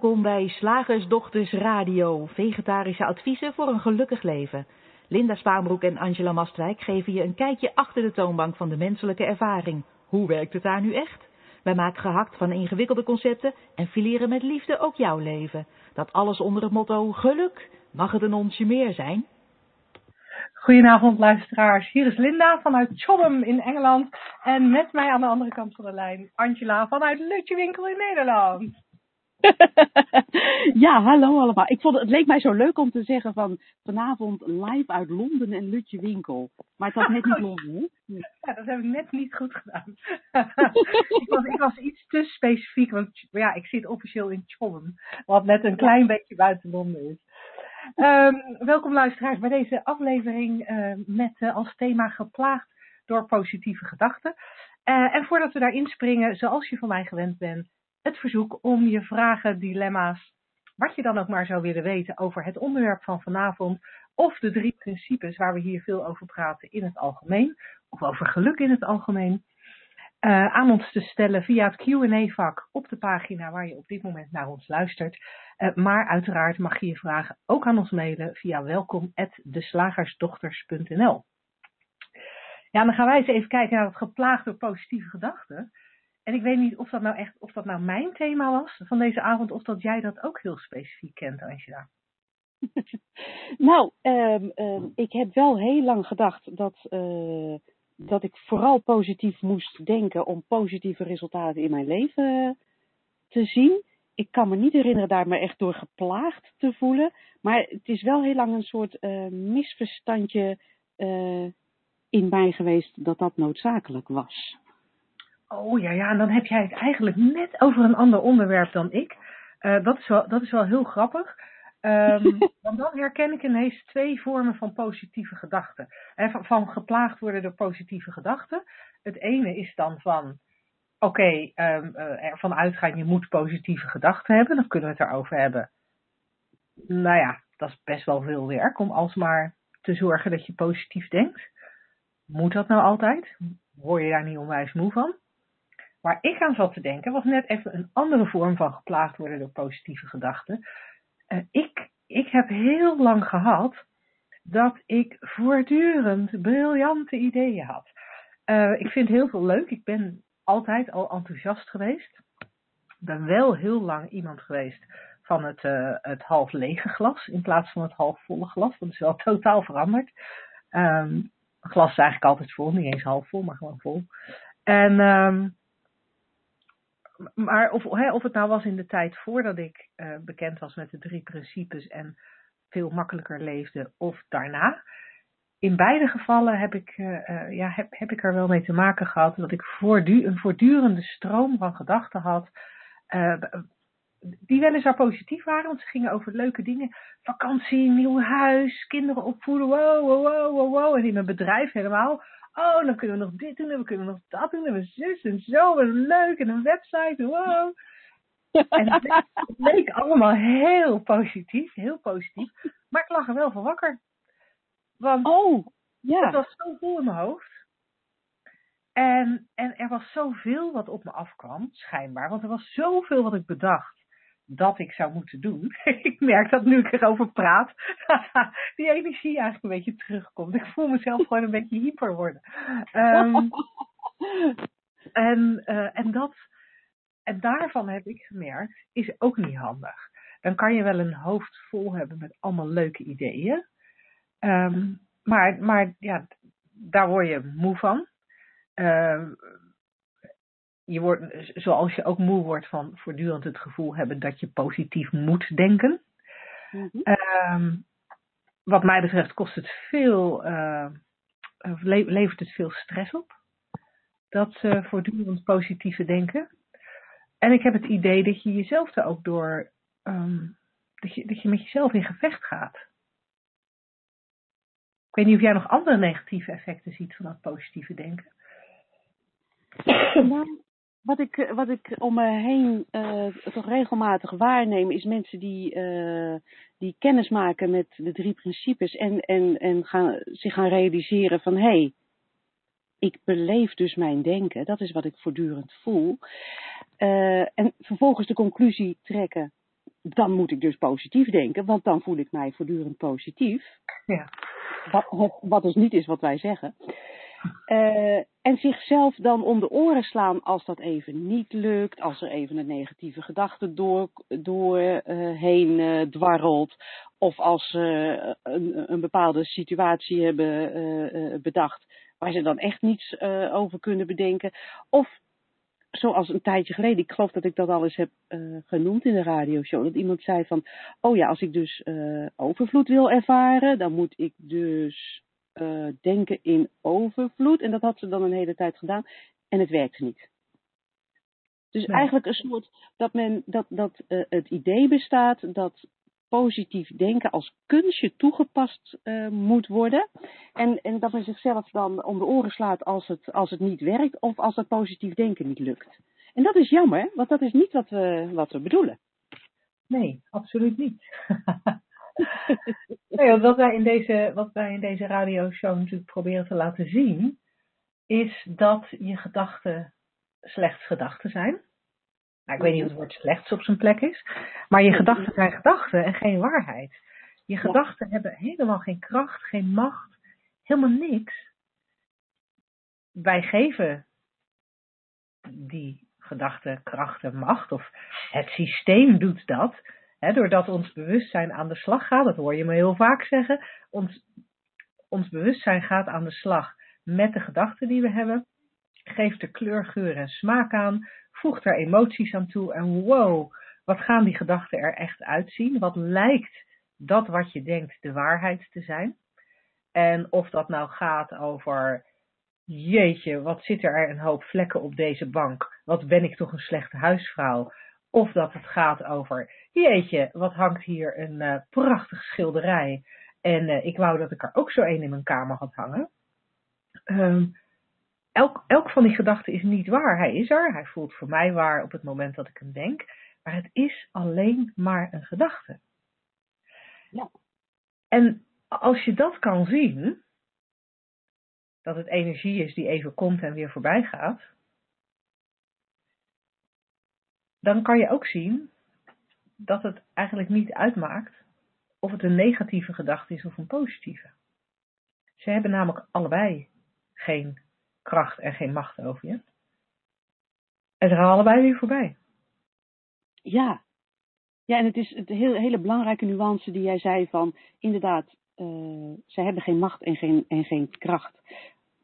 Welkom bij Slagersdochters Radio, vegetarische adviezen voor een gelukkig leven. Linda Spaanbroek en Angela Mastwijk geven je een kijkje achter de toonbank van de menselijke ervaring. Hoe werkt het daar nu echt? Wij maken gehakt van ingewikkelde concepten en fileren met liefde ook jouw leven. Dat alles onder het motto geluk. Mag het een onsje meer zijn? Goedenavond luisteraars, hier is Linda vanuit Chobham in Engeland en met mij aan de andere kant van de lijn Angela vanuit Lutjewinkel in Nederland. ja, hallo allemaal. Ik vond het, leek mij zo leuk om te zeggen van vanavond live uit Londen en Lutje Winkel. Maar het was net niet Londen, Ja, dat heb ik net niet goed gedaan. ik, was, ik was iets te specifiek, want ja, ik zit officieel in Chobham, wat net een klein beetje buiten Londen is. Um, welkom luisteraars bij deze aflevering uh, met uh, als thema geplaagd door positieve gedachten. Uh, en voordat we daarin springen, zoals je van mij gewend bent, het verzoek om je vragen, dilemma's, wat je dan ook maar zou willen weten over het onderwerp van vanavond, of de drie principes waar we hier veel over praten in het algemeen, of over geluk in het algemeen, uh, aan ons te stellen via het Q&A-vak op de pagina waar je op dit moment naar ons luistert. Uh, maar uiteraard mag je je vragen ook aan ons mailen via welkom@deslagersdochters.nl. Ja, dan gaan wij eens even kijken naar het geplaagd door positieve gedachten. En ik weet niet of dat nou echt, of dat nou mijn thema was van deze avond, of dat jij dat ook heel specifiek kent, Angela. nou, um, um, ik heb wel heel lang gedacht dat, uh, dat ik vooral positief moest denken om positieve resultaten in mijn leven te zien. Ik kan me niet herinneren daar me echt door geplaagd te voelen. Maar het is wel heel lang een soort uh, misverstandje uh, in mij geweest dat dat noodzakelijk was. Oh ja, ja, en dan heb jij het eigenlijk net over een ander onderwerp dan ik. Uh, dat, is wel, dat is wel heel grappig. Um, want dan herken ik ineens twee vormen van positieve gedachten. He, van, van, geplaagd worden door positieve gedachten. Het ene is dan van, oké, okay, um, uh, ervan uitgaan je moet positieve gedachten hebben. Dan kunnen we het erover hebben. Nou ja, dat is best wel veel werk om alsmaar te zorgen dat je positief denkt. Moet dat nou altijd? Word je daar niet onwijs moe van? Waar ik aan zat te denken was net even een andere vorm van geplaagd worden door positieve gedachten. Uh, ik, ik heb heel lang gehad dat ik voortdurend briljante ideeën had. Uh, ik vind heel veel leuk. Ik ben altijd al enthousiast geweest. Ik ben wel heel lang iemand geweest van het, uh, het half lege glas in plaats van het half volle glas. Dat is wel totaal veranderd. Um, glas is eigenlijk altijd vol, niet eens half vol, maar gewoon vol. En um, maar of, hè, of het nou was in de tijd voordat ik uh, bekend was met de drie principes en veel makkelijker leefde, of daarna. In beide gevallen heb ik, uh, uh, ja, heb, heb ik er wel mee te maken gehad dat ik voortdu een voortdurende stroom van gedachten had. die weliswaar positief waren, want ze gingen over leuke dingen. Vakantie, nieuw huis, kinderen opvoeden, wow, wow, wow, wow. En in mijn bedrijf helemaal oh, dan kunnen we nog dit doen en we kunnen nog dat doen en we zus en zo en leuk en een website, wow. En het leek, het leek allemaal heel positief, heel positief, maar ik lag er wel van wakker. Want oh, ja. het was zo vol in mijn hoofd. En, en er was zoveel wat op me afkwam, schijnbaar, want er was zoveel wat ik bedacht dat ik zou moeten doen. ik merk dat nu ik erover praat, die energie eigenlijk een beetje terugkomt. Ik voel mezelf gewoon een beetje hyper worden. Um, en, uh, en, dat, en daarvan heb ik gemerkt, is ook niet handig. Dan kan je wel een hoofd vol hebben met allemaal leuke ideeën. Um, maar, maar ja, daar word je moe van. Uh, je wordt, zoals je ook moe wordt van voortdurend het gevoel hebben dat je positief moet denken. Mm-hmm. Um, wat mij betreft kost het veel, uh, le levert het veel stress op. Dat uh, voortdurend positieve denken. En ik heb het idee dat je jezelf er ook door, um, dat, je, dat je met jezelf in gevecht gaat. Ik weet niet of jij nog andere negatieve effecten ziet van dat positieve denken. Nou, wat ik, wat ik om me heen uh, toch regelmatig waarneem, is mensen die, uh, die kennis maken met de drie principes en, en, en gaan, zich gaan realiseren van hé, hey, ik beleef dus mijn denken, dat is wat ik voortdurend voel. Uh, en vervolgens de conclusie trekken, dan moet ik dus positief denken, want dan voel ik mij voortdurend positief. Ja. Wat, wat dus niet is wat wij zeggen. Uh, en zichzelf dan om de oren slaan als dat even niet lukt, als er even een negatieve gedachte door, door uh, dwarrelt, of als ze een, een, bepaalde situatie hebben bedacht waar ze dan echt niets over kunnen bedenken. Of zoals een tijdje geleden, ik geloof dat ik dat al eens heb genoemd in de radioshow, dat iemand zei van, oh ja, als ik dus overvloed wil ervaren, dan moet ik dus uh, denken in overvloed. En dat had ze dan een hele tijd gedaan. En het werkte niet. Dus eigenlijk een soort dat men dat, dat uh, het idee bestaat dat positief denken als kunstje toegepast uh, moet worden. En, en dat men zichzelf dan om de oren slaat als het, als het niet werkt of als het positief denken niet lukt. En dat is jammer, want dat is niet wat we, wat we bedoelen. Nee, absoluut niet. nee, wat, wij in deze, wat wij in deze radioshow natuurlijk proberen te laten zien, is dat je gedachten slechts gedachten zijn. Nou, ik weet niet of het woord slechts op zijn plek is, maar je gedachten zijn gedachten en geen waarheid. Je gedachten hebben helemaal geen kracht, geen macht, helemaal niks. Wij geven die gedachten kracht en macht, of het systeem doet dat, doordat ons bewustzijn aan de slag gaat, dat hoor je me heel vaak zeggen, ons, ons bewustzijn gaat aan de slag met de gedachten die we hebben, geeft er kleur, geur en smaak aan, voegt er emoties aan toe en wow, wat gaan die gedachten er echt uitzien? Wat lijkt dat wat je denkt de waarheid te zijn? En of dat nou gaat over, jeetje, wat zit er een hoop vlekken op deze bank? Wat ben ik toch een slechte huisvrouw? Of dat het gaat over, jeetje, wat hangt hier een uh, prachtige schilderij. En uh, ik wou dat ik er ook zo één in mijn kamer had hangen. Um, elk, elk van die gedachten is niet waar. Hij is er, hij voelt voor mij waar op het moment dat ik hem denk. Maar het is alleen maar een gedachte. Ja. En als je dat kan zien, dat het energie is die even komt en weer voorbij gaat, dan kan je ook zien dat het eigenlijk niet uitmaakt of het een negatieve gedachte is of een positieve. Ze hebben namelijk allebei geen kracht en geen macht over je. En ze gaan allebei weer voorbij. Ja, ja en het is een hele belangrijke nuance die jij zei van inderdaad, uh, ze hebben geen macht en geen, en geen kracht.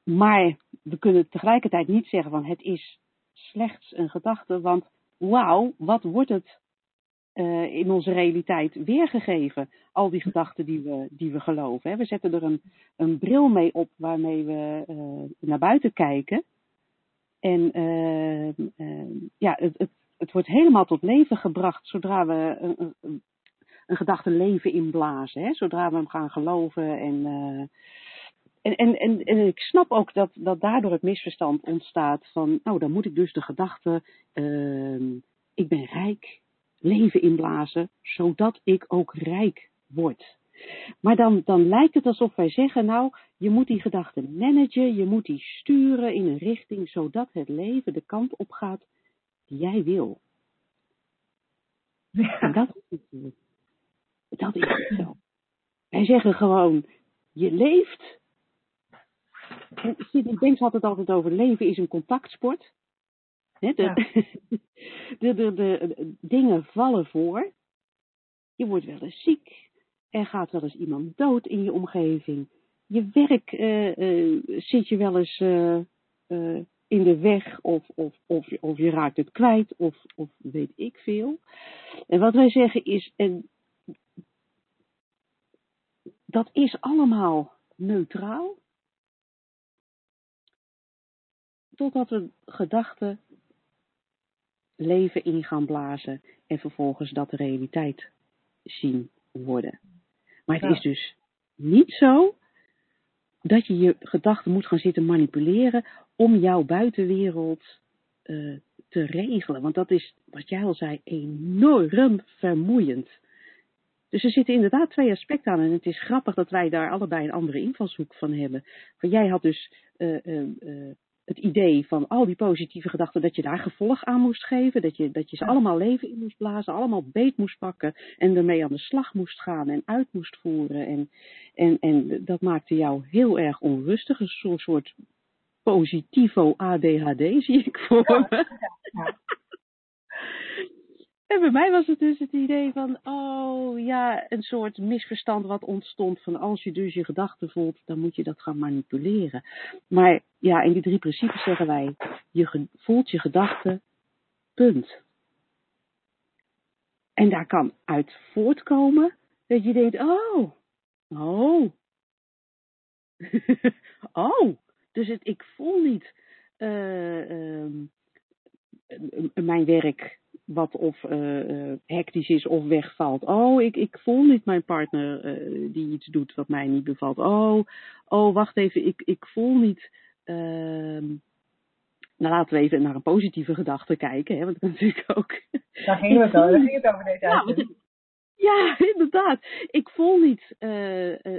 Maar we kunnen tegelijkertijd niet zeggen van het is slechts een gedachte, want wauw, wat wordt het uh, in onze realiteit weergegeven? Al die gedachten die we, die we geloven. Hè? We zetten er een, een bril mee op waarmee we uh, naar buiten kijken. En uh, ja, het, het, het, wordt helemaal tot leven gebracht zodra we een, een, een gedachte leven inblazen. Hè? Zodra we hem gaan geloven en en, en, en, en, ik snap ook dat, dat daardoor het misverstand ontstaat van, nou dan moet ik dus de gedachte, uh, ik ben rijk, leven inblazen, zodat ik ook rijk word. Maar dan, dan lijkt het alsof wij zeggen, nou, je moet die gedachten managen, je moet die sturen in een richting, zodat het leven de kant op gaat die jij wil. Ja. En dat is het, dat is het zo. Wij zeggen gewoon, je leeft Sidney Banks had het altijd over leven is een contactsport. de, de, de, de, dingen vallen voor. Je wordt wel eens ziek. Er gaat wel eens iemand dood in je omgeving. Je werk uh, uh, zit je wel eens uh, in de weg of, of, of, of je raakt het kwijt of, of weet ik veel. En wat wij zeggen is, en dat is allemaal neutraal. Totdat we gedachten leven in gaan blazen en vervolgens dat de realiteit zien worden. Maar het is dus niet zo dat je je gedachten moet gaan zitten manipuleren om jouw buitenwereld uh, te regelen. Want dat is, wat jij al zei, enorm vermoeiend. Dus er zitten inderdaad twee aspecten aan. En het is grappig dat wij daar allebei een andere invalshoek van hebben. Want jij had dus uh, uh, het idee van al die positieve gedachten, dat je daar gevolg aan moest geven, dat je, dat je ze allemaal leven in moest blazen, allemaal beet moest pakken en ermee aan de slag moest gaan en uit moest voeren. En, en, en dat maakte jou heel erg onrustig, een soort positivo ADHD zie ik voor me. Ja. En bij mij was het dus het idee van, oh ja, een soort misverstand wat ontstond van als je dus je gedachten voelt, dan moet je dat gaan manipuleren. Maar ja, in die drie principes zeggen wij, je voelt je gedachten, punt. En daar kan uit voortkomen dat je denkt, oh, oh, oh, dus het, ik voel niet uh, mijn werk wat of uh, hectisch is of wegvalt. Oh, ik, ik voel niet mijn partner uh, die iets doet wat mij niet bevalt. Oh, oh wacht even, ik, ik voel niet. Uh, nou, laten we even naar een positieve gedachte kijken, hè, want dat natuurlijk ook. Daar ging het, over, daar ging het over deze ja, ja, inderdaad. Ik voel niet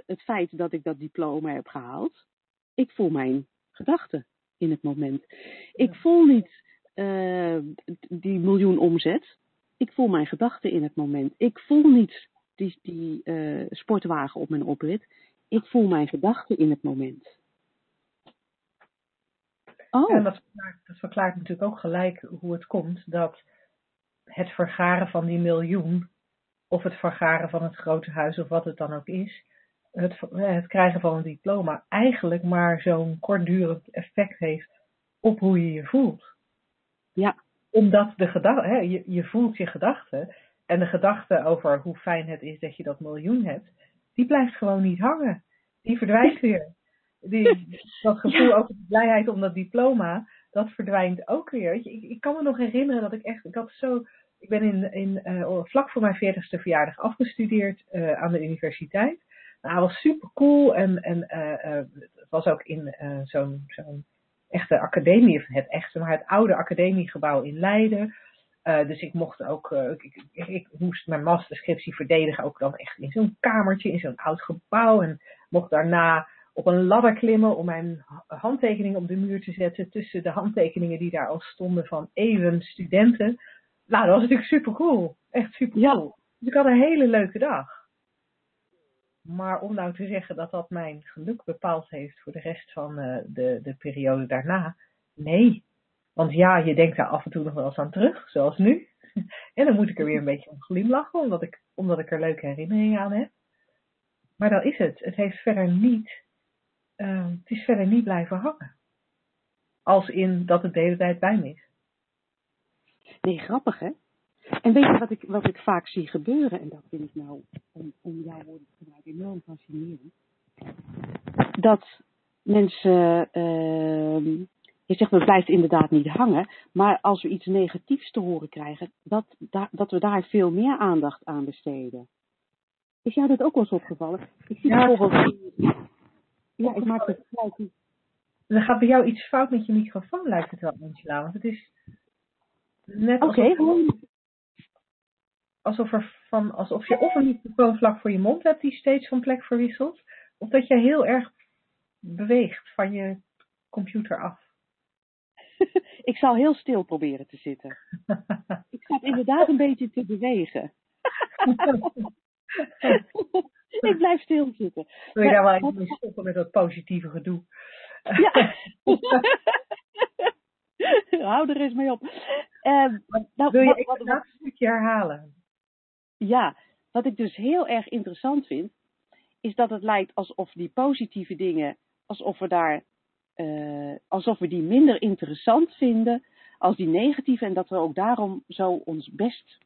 het feit dat ik dat diploma heb gehaald. Ik voel mijn gedachten in het moment. Ik voel niet uh, die miljoen omzet. Ik voel mijn gedachten in het moment. Ik voel niet die, die uh, sportwagen op mijn oprit. Ik voel mijn gedachten in het moment. Oh. En dat verklaart, dat verklaart natuurlijk ook gelijk hoe het komt dat het vergaren van die miljoen, of het vergaren van het grote huis, of wat het dan ook is, het, het krijgen van een diploma, eigenlijk maar zo'n kortdurend effect heeft op hoe je je voelt. Ja. Omdat de gedachte, je, je voelt je gedachten. En de gedachte over hoe fijn het is dat je dat miljoen hebt, die blijft gewoon niet hangen. Die verdwijnt weer. Die, dat gevoel over de blijheid om dat diploma, dat verdwijnt ook weer. Ik, ik, kan me nog herinneren dat ik echt, ik had zo, ik ben in, in, uh, vlak voor mijn 40ste verjaardag afgestudeerd uh, aan de universiteit. Nou, dat was super cool en, en uh, het was ook in zo'n zo'n echte academie, of het echte, maar het oude academiegebouw in Leiden. Uh, dus ik mocht ook, uh, ik, ik, ik, moest mijn masterscriptie verdedigen, ook dan echt in zo'n kamertje, in zo'n oud gebouw. En mocht daarna op een ladder klimmen om mijn handtekening op de muur te zetten tussen de handtekeningen die daar al stonden van even studenten. Nou, dat was natuurlijk super cool. Echt super cool. Dus ik had een hele leuke dag. Maar om nou te zeggen dat dat mijn geluk bepaald heeft voor de rest van uh, de, de periode daarna, nee. Want ja, je denkt daar af en toe nog wel eens aan terug, zoals nu. en dan moet ik er weer een beetje om glimlachen, omdat ik, omdat ik er leuke herinneringen aan heb. Maar dan is het. Het heeft verder niet, uh, het is verder niet blijven hangen. Als in dat het de hele tijd bij me is. Nee, grappig hè? En weet je wat ik, wat ik vaak zie gebeuren, en dat vind ik nou, om, om jouw woorden te gebruiken, enorm fascinerend. Dat mensen, uh, je zegt, het blijft inderdaad niet hangen, maar als we iets negatiefs te horen krijgen, dat, dat, dat we daar veel meer aandacht aan besteden. Is jou dat ook wel eens opgevallen? Ik zie ja, bijvoorbeeld. Ja, ik maak het gelijk. Er gaat bij jou iets fout met je microfoon, lijkt het wel, Angela. Want het is net Oké, alsof, er van, alsof je of een microfoon vlak voor je mond hebt die steeds van plek verwisselt, of dat je heel erg beweegt van je computer af. ik zal heel stil proberen te zitten. ik ga inderdaad een beetje te bewegen. ik blijf stil zitten. Wil je daar wel even mee stoppen met dat positieve gedoe? ja. Hou er eens mee op. Uh, nou, Wil je wat, wat, wat, een stukje herhalen? Ja, wat ik dus heel erg interessant vind, is dat het lijkt alsof die positieve dingen, alsof we daar, uh, alsof we die minder interessant vinden als die negatieve en dat we ook daarom zo ons best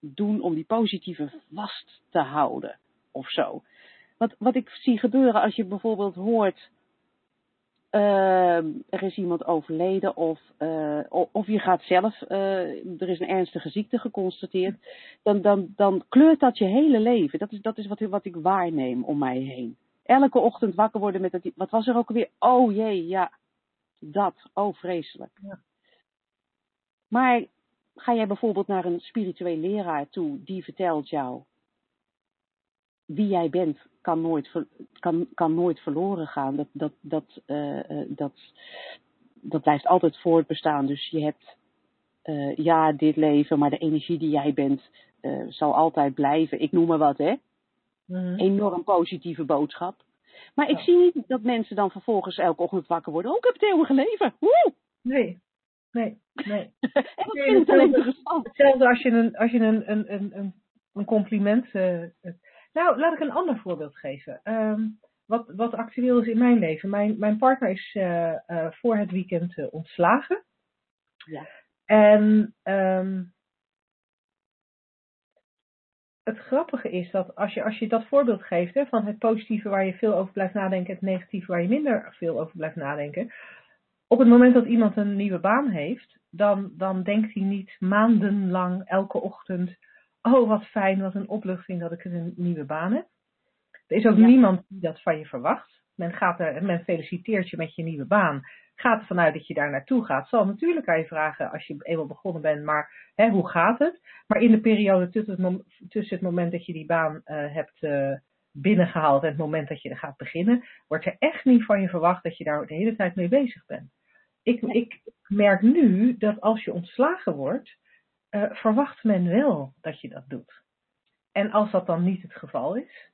doen om die positieve vast te houden of zo. Wat, wat ik zie gebeuren als je bijvoorbeeld hoort uh, er is iemand overleden of, uh, of je gaat zelf, uh, er is een ernstige ziekte geconstateerd, dan, dan, dan kleurt dat je hele leven. Dat is, dat is wat, wat ik waarneem om mij heen. Elke ochtend wakker worden met dat, wat was er ook alweer? Oh jee, ja, dat, oh vreselijk. Ja. Maar ga jij bijvoorbeeld naar een spiritueel leraar toe, die vertelt jou wie jij bent kan nooit, kan, kan nooit verloren gaan. Dat, dat, dat, uh, dat, dat blijft altijd voortbestaan. Dus je hebt uh, ja, dit leven, maar de energie die jij bent uh, zal altijd blijven. Ik noem maar wat, hè? Mm. Enorm positieve boodschap. Maar ik zie niet dat mensen dan vervolgens elke ochtend wakker worden. Oh, ik heb het eeuwige leven. Woe! Nee, nee, nee. en ik interessant. Hetzelfde als je een, als je een, een, een, een compliment... Uh, nou, laat ik een ander voorbeeld geven. Um, wat, wat actueel is in mijn leven. Mijn, mijn partner is uh, uh, voor het weekend ontslagen. Ja. En um, het grappige is dat als je, als je dat voorbeeld geeft hè, van het positieve waar je veel over blijft nadenken, het negatieve waar je minder veel over blijft nadenken. Op het moment dat iemand een nieuwe baan heeft, dan, dan denkt hij niet maandenlang elke ochtend, oh wat fijn, wat een opluchting dat ik een nieuwe baan heb. Er is ook niemand die dat van je verwacht. Men, gaat er, men feliciteert je met je nieuwe baan gaat ervan uit dat je daar naartoe gaat. Zal natuurlijk aan je vragen als je eenmaal begonnen bent, maar hè, hoe gaat het? Maar in de periode tussen het, moment dat je die baan uh, hebt uh, binnengehaald en het moment dat je er gaat beginnen, wordt er echt niet van je verwacht dat je daar de hele tijd mee bezig bent. Ik, ik merk nu dat als je ontslagen wordt, uh, verwacht men wel dat je dat doet. En als dat dan niet het geval is,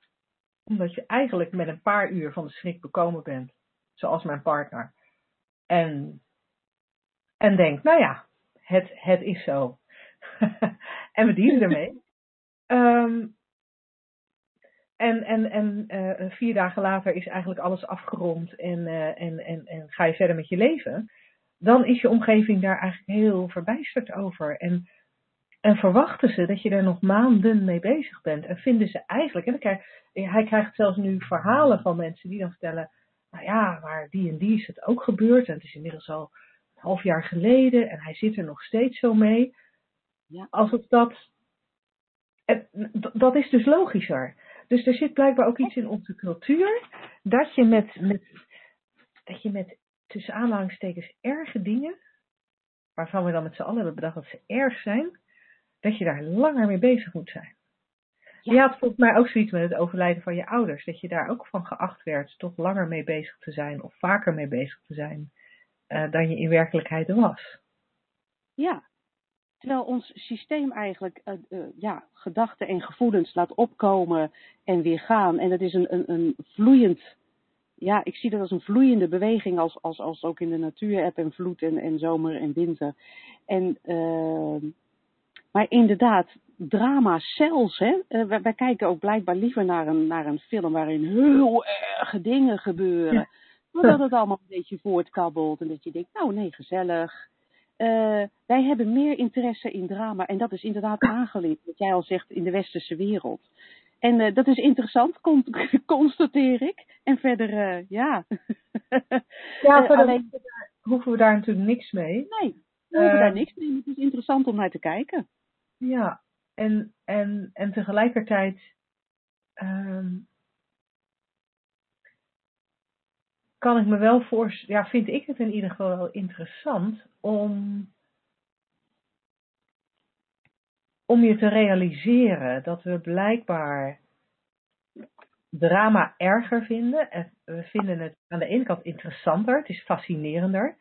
omdat je eigenlijk met een paar uur van de schrik bekomen bent, zoals mijn partner, en, en denkt, nou ja, het, het is zo. en we dienen ermee. um, en en, en uh, vier dagen later is eigenlijk alles afgerond en, uh, en, en, en ga je verder met je leven. Dan is je omgeving daar eigenlijk heel verbijsterd over. En, en verwachten ze dat je er nog maanden mee bezig bent. En vinden ze eigenlijk, en krijg, hij krijgt zelfs nu verhalen van mensen die dan vertellen nou ja, maar die en die is het ook gebeurd. En het is inmiddels al een half jaar geleden en hij zit er nog steeds zo mee. Ja. Als het dat. Dat is dus logischer. Dus er zit blijkbaar ook iets in onze cultuur dat je met, met, dat je met tussen aanhalingstekens erge dingen, waarvan we dan met z'n allen hebben bedacht dat ze erg zijn, dat je daar langer mee bezig moet zijn. Ja. Je had volgens mij ook zoiets met het overlijden van je ouders. Dat je daar ook van geacht werd toch langer mee bezig te zijn of vaker mee bezig te zijn uh, dan je in werkelijkheid was. Ja, terwijl ons systeem eigenlijk uh, uh, ja, gedachten en gevoelens laat opkomen en weer gaan. En dat is een, een, een vloeiend, ja, ik zie dat als een vloeiende beweging als, als, als ook in de natuur heb en vloed en, en zomer en winter. En, maar inderdaad, drama zelfs. Hè? Uh, wij, wij, kijken ook blijkbaar liever naar een, naar een film waarin heel erge dingen gebeuren. Ja. Maar dat het allemaal een beetje voortkabbelt en dat je denkt, nou nee, gezellig. Uh, wij hebben meer interesse in drama en dat is inderdaad aangeleerd, wat jij al zegt, in de westerse wereld. En uh, dat is interessant, constateer ik. En verder, ja. ja, verder alleen... hoeven we daar natuurlijk niks mee. Nee, we hoeven daar niks mee. Het is interessant om naar te kijken. Ja, en, en, en tegelijkertijd um, kan ik me wel voorstellen, ja, vind ik het in ieder geval wel interessant om, om je te realiseren dat we blijkbaar drama erger vinden. En we vinden het aan de ene kant interessanter, het is fascinerender,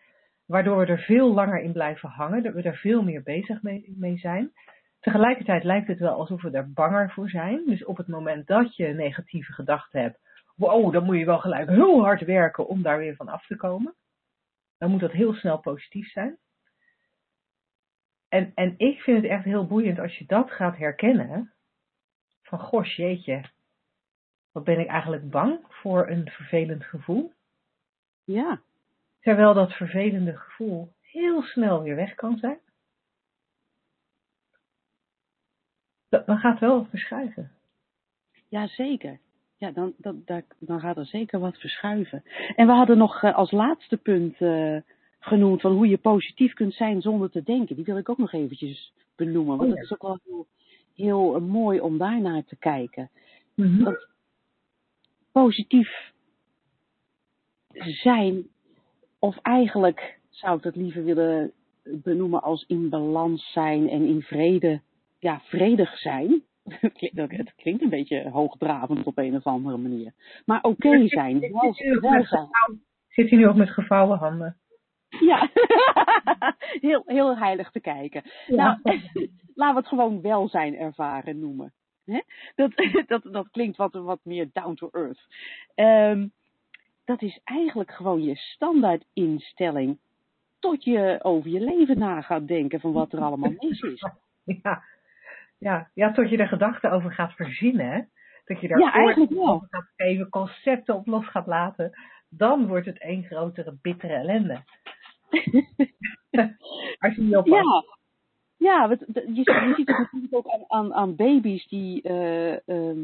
waardoor we er veel langer in blijven hangen, dat we er veel meer bezig mee zijn. Tegelijkertijd lijkt het wel alsof we er banger voor zijn. Dus op het moment dat je negatieve gedachten hebt, wow, dan moet je wel gelijk heel hard werken om daar weer van af te komen. Dan moet dat heel snel positief zijn. En, en ik vind het echt heel boeiend als je dat gaat herkennen. Van goh, jeetje, wat ben ik eigenlijk bang voor een vervelend gevoel. Ja. Terwijl dat vervelende gevoel heel snel weer weg kan zijn. Dan gaat wel wat verschuiven. Jazeker. Ja, dan, dan, dan gaat er zeker wat verschuiven. En we hadden nog uh, als laatste punt uh, genoemd van hoe je positief kunt zijn zonder te denken. Die wil ik ook nog eventjes benoemen. Want oh, ja. dat is ook wel heel, heel uh, mooi om daar naar te kijken. Mm -hmm. Dat positief zijn, of eigenlijk zou ik dat liever willen benoemen als in balans zijn en in vrede ja, vredig zijn. Het klinkt een beetje hoogdravend op een of andere manier. Maar oké okay zijn, wel, wel zijn. Zit hij nu ook met gevouwen handen? Ja, heel, heel heilig te kijken. Ja. Nou, laten we het gewoon welzijn ervaren noemen. Dat, dat, dat klinkt wat, wat meer down to earth. Ehm, dat is eigenlijk gewoon je standaard instelling tot je over je leven na gaat denken van wat er allemaal mis is. Ja. Ja. ja, tot je er gedachten over gaat verzinnen. hè. Dat je daar Ja, eigenlijk over gaat geven, concepten op los gaat laten. Dan wordt het één grotere bittere ellende. Als je niet oppast. Ja, ja d- je, je ziet het natuurlijk ook aan, aan, aan baby's die, eh, ehm,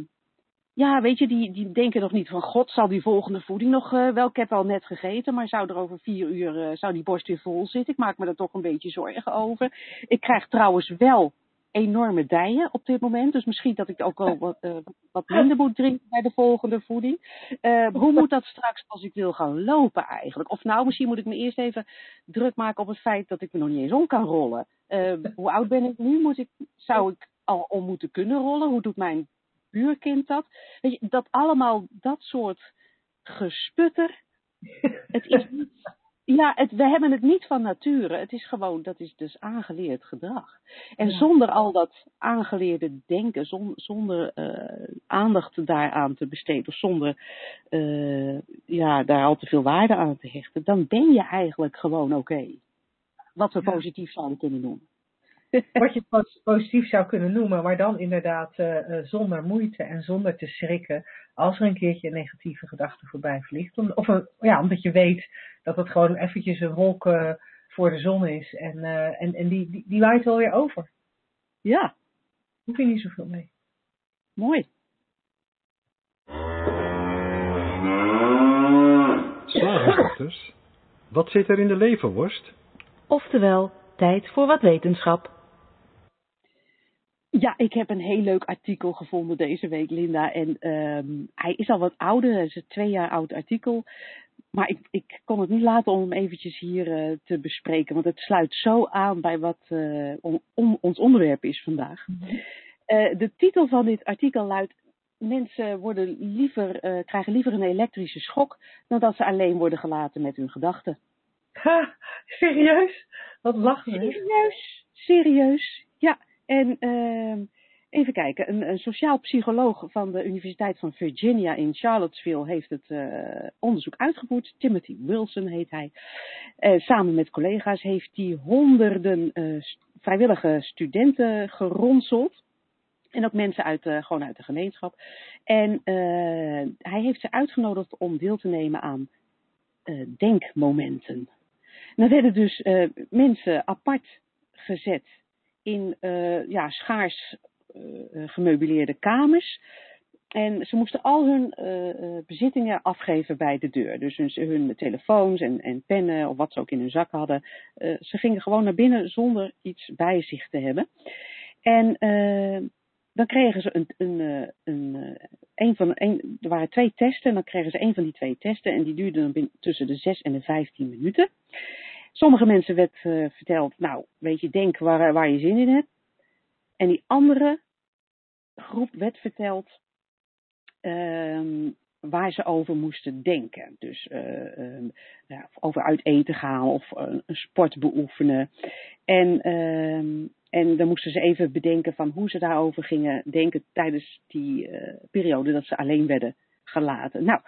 ja, weet je, die, die denken nog niet van God, zal die volgende voeding nog eh, wel, ik heb al net gegeten, maar zou er over vier uur, eh, zou die borst weer vol zitten? Ik maak me er toch een beetje zorgen over. Ik krijg trouwens wel enorme dijen op dit moment, dus misschien dat ik ook wel wat, eh, wat minder moet drinken bij de volgende voeding. Eh, hoe moet dat straks als ik wil gaan lopen eigenlijk? Of nou, misschien moet ik me eerst even druk maken op het feit dat ik me nog niet eens om kan rollen. Eh, hoe oud ben ik nu? Moet ik, zou ik al om moeten kunnen rollen? Hoe doet mijn buurkind dat? Weet je, dat allemaal, dat soort gesputter. Het is niet, ja, het, we hebben het niet van nature. Het is gewoon, dat is dus aangeleerd gedrag. En Ja. zonder al dat aangeleerde denken, zon- zonder eh, aandacht daaraan te besteden, of zonder eh, ja, daar al te veel waarde aan te hechten, dan ben je eigenlijk gewoon oké. Wat we Ja. positief zouden kunnen noemen. Wat je pos- positief zou kunnen noemen, maar dan inderdaad eh, eh, zonder moeite en zonder te schrikken als er een keertje een negatieve gedachte voorbij vliegt. Om, of een, ja, omdat je weet dat het gewoon eventjes een wolk eh, voor de zon is en, eh, en, en die, die, die waait wel weer over. Ja, Hoef je niet zoveel mee. mooi. Slagersdochters, wat zit er in de leverworst? Oftewel, tijd voor wat wetenschap. Ja, ik heb een heel leuk artikel gevonden deze week, Linda. En ehm, hij is al wat ouder, het is een twee jaar oud artikel. Maar ik, ik kon het niet laten om hem eventjes hier eh, te bespreken, want het sluit zo aan bij wat eh, ons onderwerp is vandaag. Eh, de titel van dit artikel luidt: Mensen worden liever, krijgen liever een elektrische schok dan dat ze alleen worden gelaten met hun gedachten. Ha, serieus? Wat lachen? Serieus? Serieus? Ja. En ehm, even kijken, een, sociaal psycholoog van de Universiteit van Virginia in Charlottesville heeft het eh, onderzoek uitgevoerd. Timothy Wilson heet hij. Eh, samen met collega's heeft hij honderden eh, vrijwillige studenten geronseld. En ook mensen uit, gewoon uit de gemeenschap. En hij heeft ze uitgenodigd om deel te nemen aan denkmomenten. En dan werden dus mensen apart gezet in eh, ja, schaars eh, gemeubileerde kamers. En ze moesten al hun bezittingen afgeven bij de deur. Dus hun, hun telefoons en, en pennen of wat ze ook in hun zak hadden. ze gingen gewoon naar binnen zonder iets bij zich te hebben. En dan kregen ze een, een, een, een van, een, er waren twee testen en dan kregen ze een van die twee testen en die duurden dan tussen de 6 en de 15 minuten. Sommige mensen werd eh, verteld, nou, weet je, denk waar, waar je zin in hebt. En die andere groep werd verteld ehm, waar ze over moesten denken. Dus eh, ehm, over uit eten gaan of eh, een sport beoefenen. En, ehm, en dan moesten ze even bedenken van hoe ze daarover gingen denken tijdens die eh, periode dat ze alleen werden gelaten. Nou,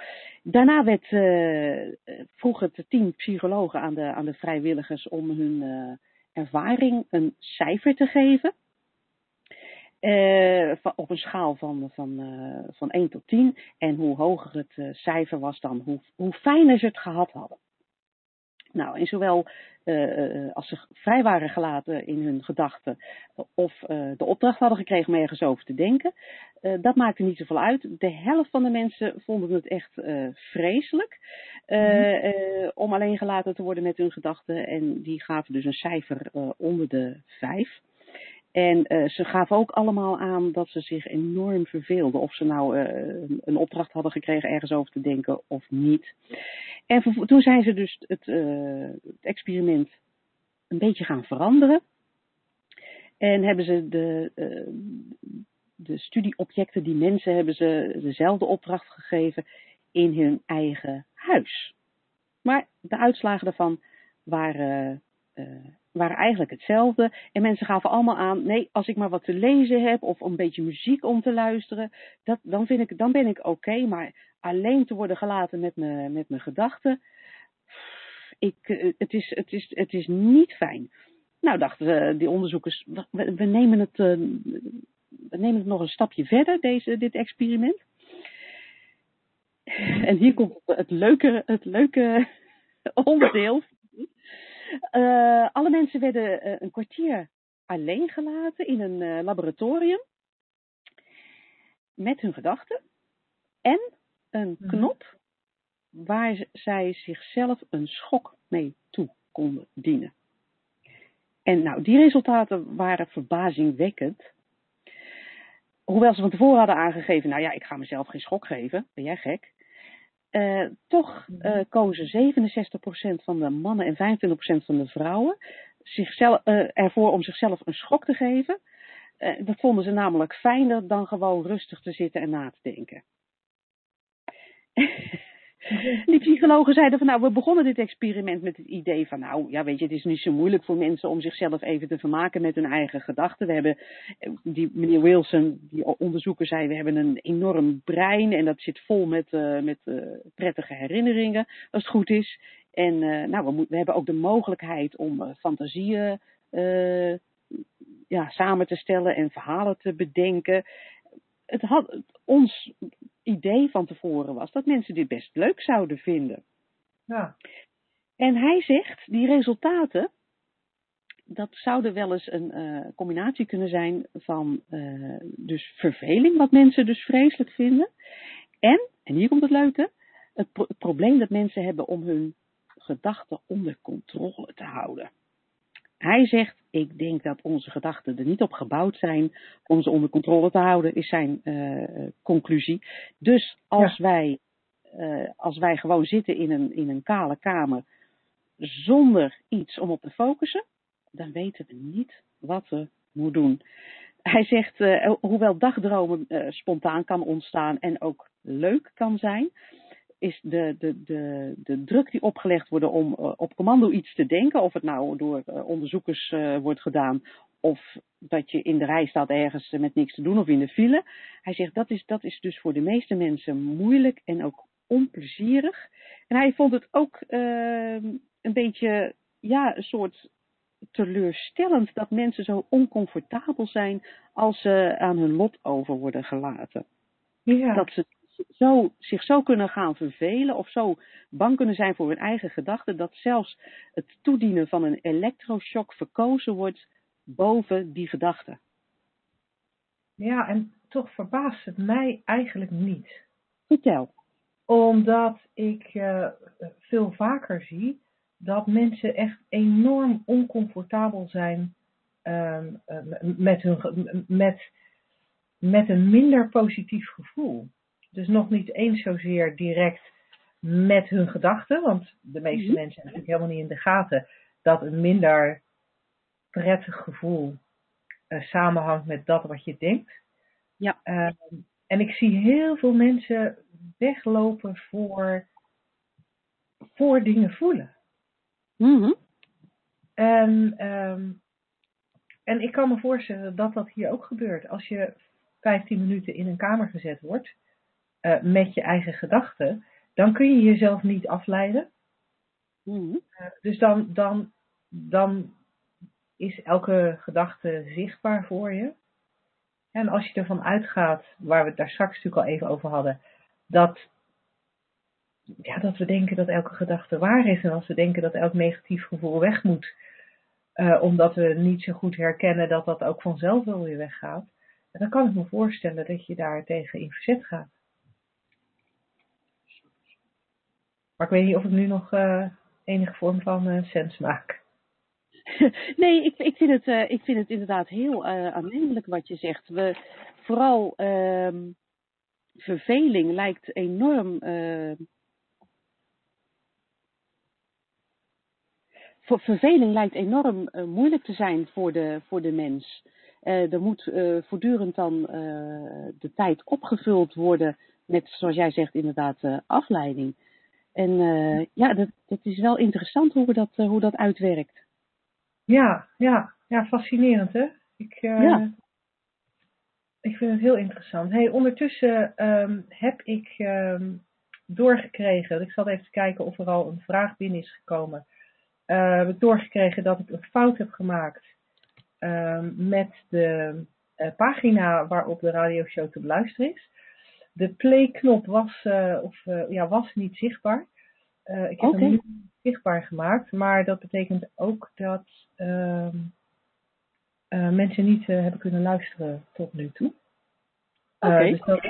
daarna werd, eh, vroeg het team psychologen aan de, aan de vrijwilligers om hun eh, ervaring een cijfer te geven. Eh, op een schaal van, van, van 1 tot 10. En hoe hoger het cijfer was dan, hoe, hoe fijner ze het gehad hadden. Nou, en zowel eh, eh, als ze vrij waren gelaten in hun gedachten of eh, de opdracht hadden gekregen om ergens over te denken, eh, dat maakte niet zoveel uit. De helft van de mensen vonden het echt vreselijk eh, om alleen gelaten te worden met hun gedachten. En die gaven dus een cijfer onder de 5. En eh, ze gaven ook allemaal aan dat ze zich enorm verveelden. Of ze nou eh, een- opdracht hadden gekregen ergens over te denken of niet. En toen zijn ze dus het, eh, het experiment een beetje gaan veranderen. En hebben ze de, de studieobjecten, die mensen, hebben ze dezelfde opdracht gegeven in hun eigen huis. Maar de uitslagen daarvan waren, waren eigenlijk hetzelfde. En mensen gaven allemaal aan, nee, als ik maar wat te lezen heb of een beetje muziek om te luisteren, dat, dan, vind ik, dan ben ik oké. maar alleen te worden gelaten met, me, met mijn gedachten, ik, het, is, het, is, het is niet fijn. Nou dachten die onderzoekers, we, we nemen het, we nemen het nog een stapje verder, deze, dit experiment. En hier komt het leuke, het leuke onderdeel. Uh, alle mensen werden uh, een kwartier alleen gelaten in een uh, laboratorium. Met hun gedachten. En een Mhm. knop waar zij zichzelf een schok mee toe konden dienen. En nou, die resultaten waren verbazingwekkend. Hoewel ze van tevoren hadden aangegeven, nou ja, ik ga mezelf geen schok geven, ben jij gek? Eh, toch eh, kozen 67% van de mannen en 25% van de vrouwen zichzelf, eh, ervoor om zichzelf een schok te geven. Dat vonden ze namelijk fijner dan gewoon rustig te zitten en na te denken. Die psychologen zeiden van nou, we begonnen dit experiment met het idee van nou, ja weet je, het is niet zo moeilijk voor mensen om zichzelf even te vermaken met hun eigen gedachten. We hebben, eh, die meneer Wilson, die onderzoeker zei, we hebben een enorm brein en dat zit vol met, uh, met uh, prettige herinneringen, als het goed is. En nou, we, we hebben ook de mogelijkheid om fantasieën ja, samen te stellen en verhalen te bedenken. Het had, ons idee van tevoren was dat mensen dit best leuk zouden vinden. Ja. En hij zegt, die resultaten, dat zouden wel eens een uh, combinatie kunnen zijn van uh, dus verveling, wat mensen dus vreselijk vinden. En, en hier komt het leuke, het, pro het probleem dat mensen hebben om hun gedachten onder controle te houden. Hij zegt, ik denk dat onze gedachten er niet op gebouwd zijn om ze onder controle te houden, is zijn uh, conclusie. Dus als, ja. wij, uh, als wij gewoon zitten in een, in een kale kamer zonder iets om op te focussen, dan weten we niet wat we moeten doen. Hij zegt, uh, hoewel dagdromen spontaan kan ontstaan en ook leuk kan zijn, is de, de, de, de druk die opgelegd wordt om uh, op commando iets te denken, of het nou door uh, onderzoekers uh, wordt gedaan, of dat je in de rij staat ergens met niks te doen of in de file. Hij zegt dat is, dat is dus voor de meeste mensen moeilijk en ook onplezierig. En hij vond het ook een beetje, ja, een soort teleurstellend dat mensen zo oncomfortabel zijn als ze aan hun lot over worden gelaten. Ja. Dat ze zo, zich zo kunnen gaan vervelen of zo bang kunnen zijn voor hun eigen gedachten, dat zelfs het toedienen van een elektroshock verkozen wordt boven die gedachten. Ja, en toch verbaast het mij eigenlijk niet. Vertel. Omdat ik uh, veel vaker zie dat mensen echt enorm oncomfortabel zijn uh, met, hun, met, met een minder positief gevoel. Dus nog niet eens zozeer direct met hun gedachten, want de meeste mm-hmm. mensen hebben natuurlijk helemaal niet in de gaten dat een minder prettig gevoel uh, samenhangt met dat wat je denkt. Ja. Uh, en ik zie heel veel mensen weglopen voor, voor dingen voelen. Mm-hmm. En, um, en ik kan me voorstellen dat dat hier ook gebeurt. Als je 15 minuten in een kamer gezet wordt, uh, met je eigen gedachten, dan kun je jezelf niet afleiden. Mm-hmm. Uh, dus dan, dan, dan is elke gedachte zichtbaar voor je. En als je ervan uitgaat, waar we het daar straks natuurlijk al even over hadden, dat, ja, dat we denken dat elke gedachte waar is en als we denken dat elk negatief gevoel weg moet, uh, omdat we niet zo goed herkennen dat dat ook vanzelf wel weer weggaat, dan kan ik me voorstellen dat je daar tegen in verzet gaat. Maar ik weet niet of ik nu nog uh, enige vorm van uh, sens maak. Nee, ik, ik, vind het, uh, ik vind het inderdaad heel aannemelijk wat je zegt. We, vooral uh, verveling lijkt enorm. Voor, verveling lijkt enorm moeilijk te zijn voor de, voor de mens. Er moet voortdurend dan de tijd opgevuld worden met, zoals jij zegt, inderdaad afleiding. En eh, ja, dat, dat is wel interessant hoe, we dat, eh, hoe dat uitwerkt. Ja, ja, ja, fascinerend hè? Ik, eh, Ja. ik vind het heel interessant. Hey, ondertussen ehm, heb ik ehm, doorgekregen, ik zat even kijken of er al een vraag binnen is gekomen. Heb ik doorgekregen dat ik een fout heb gemaakt ehm, met de pagina waarop de radioshow te beluisteren is. De play-knop was, eh, of, eh, ja, was niet zichtbaar. Eh, ik heb hem nu zichtbaar gemaakt, maar dat betekent ook dat ehm, eh, mensen niet hebben kunnen luisteren tot nu toe. Oké. dus dat,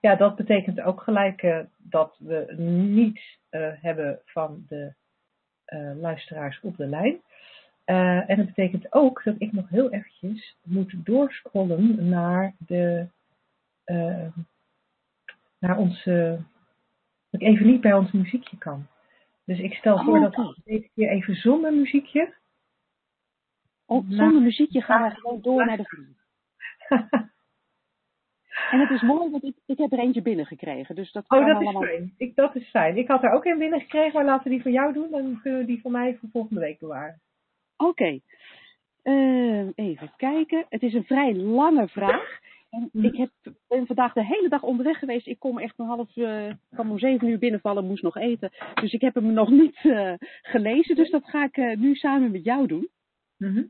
ja, dat betekent ook gelijk dat we niets hebben van de luisteraars op de lijn. En dat betekent ook dat ik nog heel eventjes moet doorscrollen naar de eh, naar onze dat ik even niet bij ons muziekje kan. Dus ik stel voor Oh, dat we deze keer even zonder muziekje. Oh, zonder muziekje gaan we gewoon door naar de vrienden. En het is mooi, want ik, ik heb er eentje binnengekregen. Dus dat Oh, dat is fijn. Ik, dat is fijn. Ik had er ook een binnengekregen, maar laten we die van jou doen. Dan kunnen we die van mij voor volgende week bewaren. Oké. Eh, even kijken. Het is een vrij lange vraag. En Mhm. ik heb, ben vandaag de hele dag onderweg geweest. Ik kom echt een half, kwam om zeven uur binnenvallen, moest nog eten. Dus ik heb hem nog niet eh, gelezen. Dus dat ga ik eh, nu samen met jou doen. Mhm.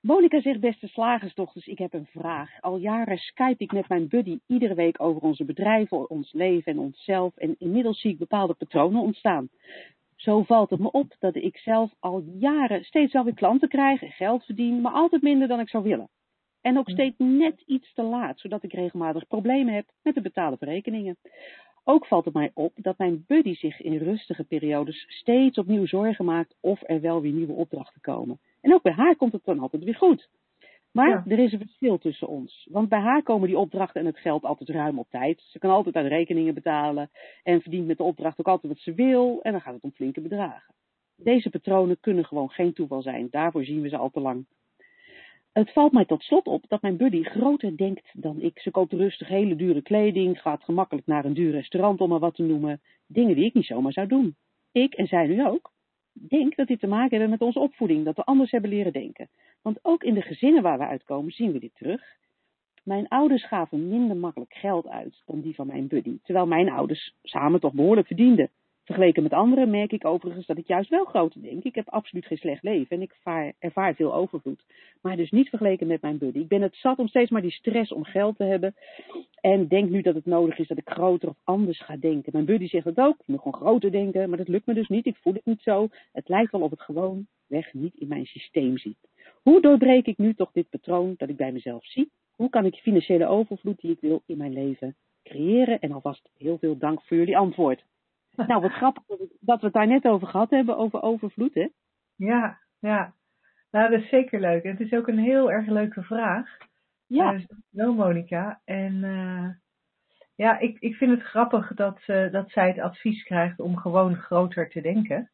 Monika zegt, beste slagersdochters, ik heb een vraag. Al jaren skype ik met mijn buddy iedere week over onze bedrijven, ons leven en onszelf. En inmiddels zie ik bepaalde patronen ontstaan. Zo valt het me op dat ik zelf al jaren steeds wel weer klanten krijg en geld verdien, maar altijd minder dan ik zou willen. En ook steeds net iets te laat, zodat ik regelmatig problemen heb met het betalen van rekeningen. Ook valt het mij op dat mijn buddy zich in rustige periodes steeds opnieuw zorgen maakt of er wel weer nieuwe opdrachten komen. En ook bij haar komt het dan altijd weer goed. Maar Ja. er is een verschil tussen ons. Want bij haar komen die opdrachten en het geld altijd ruim op tijd. Ze kan altijd aan rekeningen betalen en verdient met de opdracht ook altijd wat ze wil. En dan gaat het om flinke bedragen. Deze patronen kunnen gewoon geen toeval zijn. Daarvoor zien we ze al te lang. Het valt mij tot slot op dat mijn buddy groter denkt dan ik. Ze koopt rustig hele dure kleding, gaat gemakkelijk naar een duur restaurant om maar wat te noemen. Dingen die ik niet zomaar zou doen. Ik, en zij nu ook, denk dat dit te maken hebben met onze opvoeding, dat we anders hebben leren denken. Want ook in de gezinnen waar we uitkomen zien we dit terug. Mijn ouders gaven minder makkelijk geld uit dan die van mijn buddy, terwijl mijn ouders samen toch behoorlijk verdienden. Vergeleken met anderen merk ik overigens dat ik juist wel groter denk. Ik heb absoluut geen slecht leven en ik vaar, ervaar veel overvloed. Maar dus niet vergeleken met mijn buddy. Ik ben het zat om steeds maar die stress om geld te hebben. En denk nu dat het nodig is dat ik groter of anders ga denken. Mijn buddy zegt het ook. Je moet gewoon groter denken. Maar dat lukt me dus niet. Ik voel het niet zo. Het lijkt wel of het gewoon weg niet in mijn systeem zit. Hoe doorbreek ik nu toch dit patroon dat ik bij mezelf zie? Hoe kan ik financiële overvloed die ik wil in mijn leven creëren? En alvast heel veel dank voor jullie antwoord. Nou, wat grappig dat we- het daar net over gehad hebben, over overvloed, hè? Ja, ja. Nou, dat is zeker leuk. En het is ook een heel erg leuke vraag. Ja, Uh, wel, Monika. En eh, ja, ik, ik vind het grappig dat, eh, dat zij het advies krijgt om gewoon groter te denken.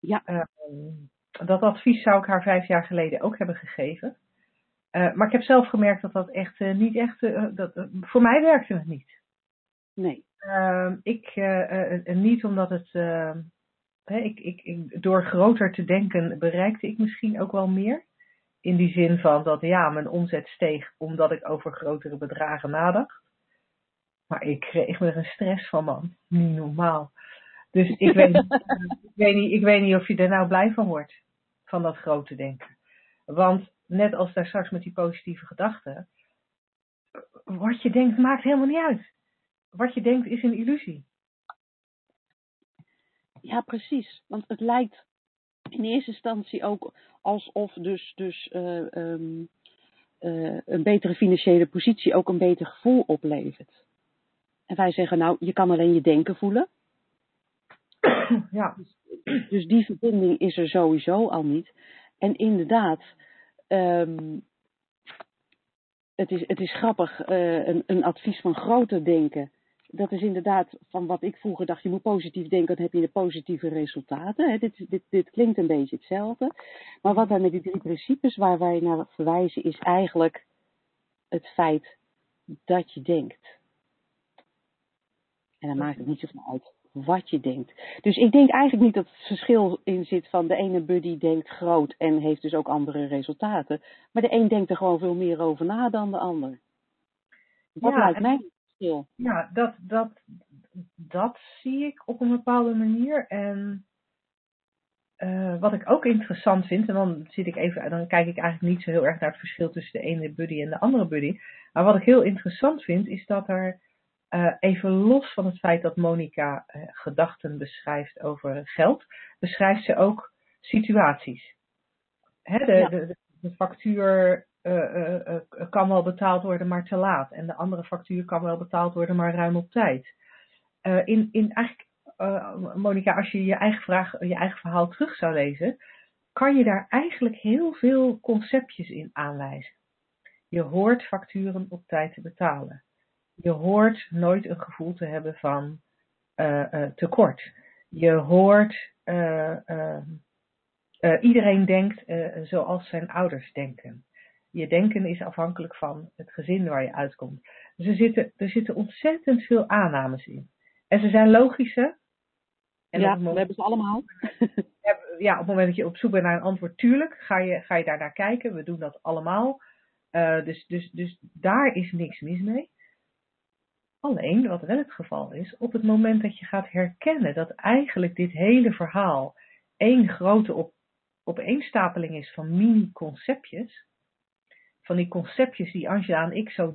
ja, Ehm, dat advies zou ik haar vijf jaar geleden ook hebben gegeven. Eh, maar ik heb zelf gemerkt dat dat echt eh, niet echt. eh, dat, eh, voor mij werkte het niet. Nee. Ehm, ik, eh, eh, eh, niet omdat het. ehm, hè, ik, ik, ik, door groter te denken bereikte ik misschien ook wel meer. In die zin van dat ja, mijn omzet steeg omdat ik over grotere bedragen nadacht. Maar ik kreeg er een stress van, man. Niet normaal. Dus ik weet, ik, weet niet, ik weet niet of je er nou blij van wordt. Van dat grote denken. Want net als daar straks met die positieve gedachten. Wat je denkt maakt helemaal niet uit. Wat je denkt is een illusie. Ja, precies. Want het lijkt in eerste instantie ook alsof dus, dus eh, ehm, eh, een betere financiële positie ook een beter gevoel oplevert. En wij zeggen nou, je kan alleen je denken voelen. Ja, Dus die verbinding is er sowieso al niet. En inderdaad, ehm, het, is, het is grappig, eh, een, een advies van groter denken. Dat is inderdaad van wat ik vroeger dacht, je moet positief denken, dan heb je de positieve resultaten. Hè. Dit, dit, dit klinkt een beetje hetzelfde. Maar wat dan met die drie principes waar wij naar verwijzen, is eigenlijk het feit dat je denkt. En dan maakt het niet zoveel uit wat je denkt. Dus ik denk eigenlijk niet dat het verschil in zit van de ene buddy denkt groot en heeft dus ook andere resultaten. Maar de een denkt er gewoon veel meer over na dan de ander. Dat Ja, lijkt mij verschil. Ja, dat, dat, dat zie ik op een bepaalde manier. En eh, wat ik ook interessant vind, en dan zit ik even, dan kijk ik eigenlijk niet zo heel erg naar het verschil tussen de ene buddy en de andere buddy. Maar wat ik heel interessant vind, is dat er eh, even los van het feit dat Monica eh, gedachten beschrijft over geld, beschrijft ze ook situaties. Hè, de, Ja. de, de, de factuur eh, eh, eh, kan wel betaald worden, maar te laat. En de andere factuur kan wel betaald worden, maar ruim op tijd. In, in eigenlijk, Monica, als je je eigen, vraag, je eigen verhaal terug zou lezen, kan je daar eigenlijk heel veel conceptjes in aanwijzen. Je hoort facturen op tijd te betalen. Je hoort nooit een gevoel te hebben van tekort. Je hoort iedereen denkt zoals zijn ouders denken. Je denken is afhankelijk van het gezin waar je uitkomt. Dus er zitten, er zitten ontzettend veel aannames in. En ze zijn logische. En ja, we hebben ze allemaal. ja, op het moment dat je op zoek bent naar een antwoord, tuurlijk, ga je, ga je daar naar kijken. We doen dat allemaal. Eh, dus, dus, dus daar is niks mis mee. Alleen, wat wel het geval is, op het moment dat je gaat herkennen dat eigenlijk dit hele verhaal één grote op, opeenstapeling is van mini-conceptjes, van die conceptjes die Angela en ik zo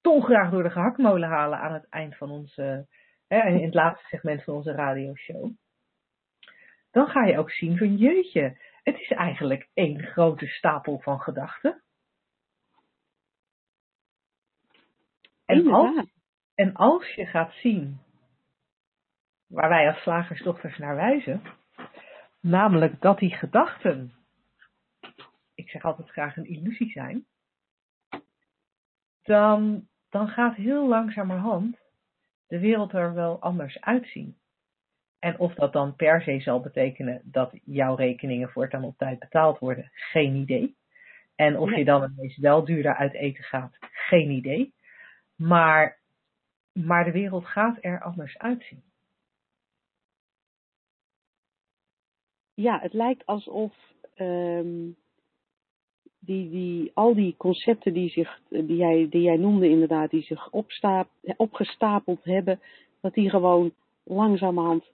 dolgraag door de gehaktmolen halen aan het eind van onze, hè, in het laatste segment van onze radioshow, dan ga je ook zien van jeetje, het is eigenlijk één grote stapel van gedachten. En als, en als je gaat zien waar wij als slagersdochters naar wijzen, namelijk dat die gedachten, ik zeg altijd graag een illusie zijn, dan, dan gaat heel langzamerhand de wereld er wel anders uitzien. En of dat dan per se zal betekenen dat jouw rekeningen voortaan op tijd betaald worden, geen idee. En of Nee. je dan ineens wel duurder uit eten gaat, geen idee. Maar, maar de wereld gaat er anders uitzien. Ja, het lijkt alsof ehm, die, die, al die concepten die, zich, die, jij, die jij noemde inderdaad, die zich opstaap, opgestapeld hebben, dat die gewoon langzamerhand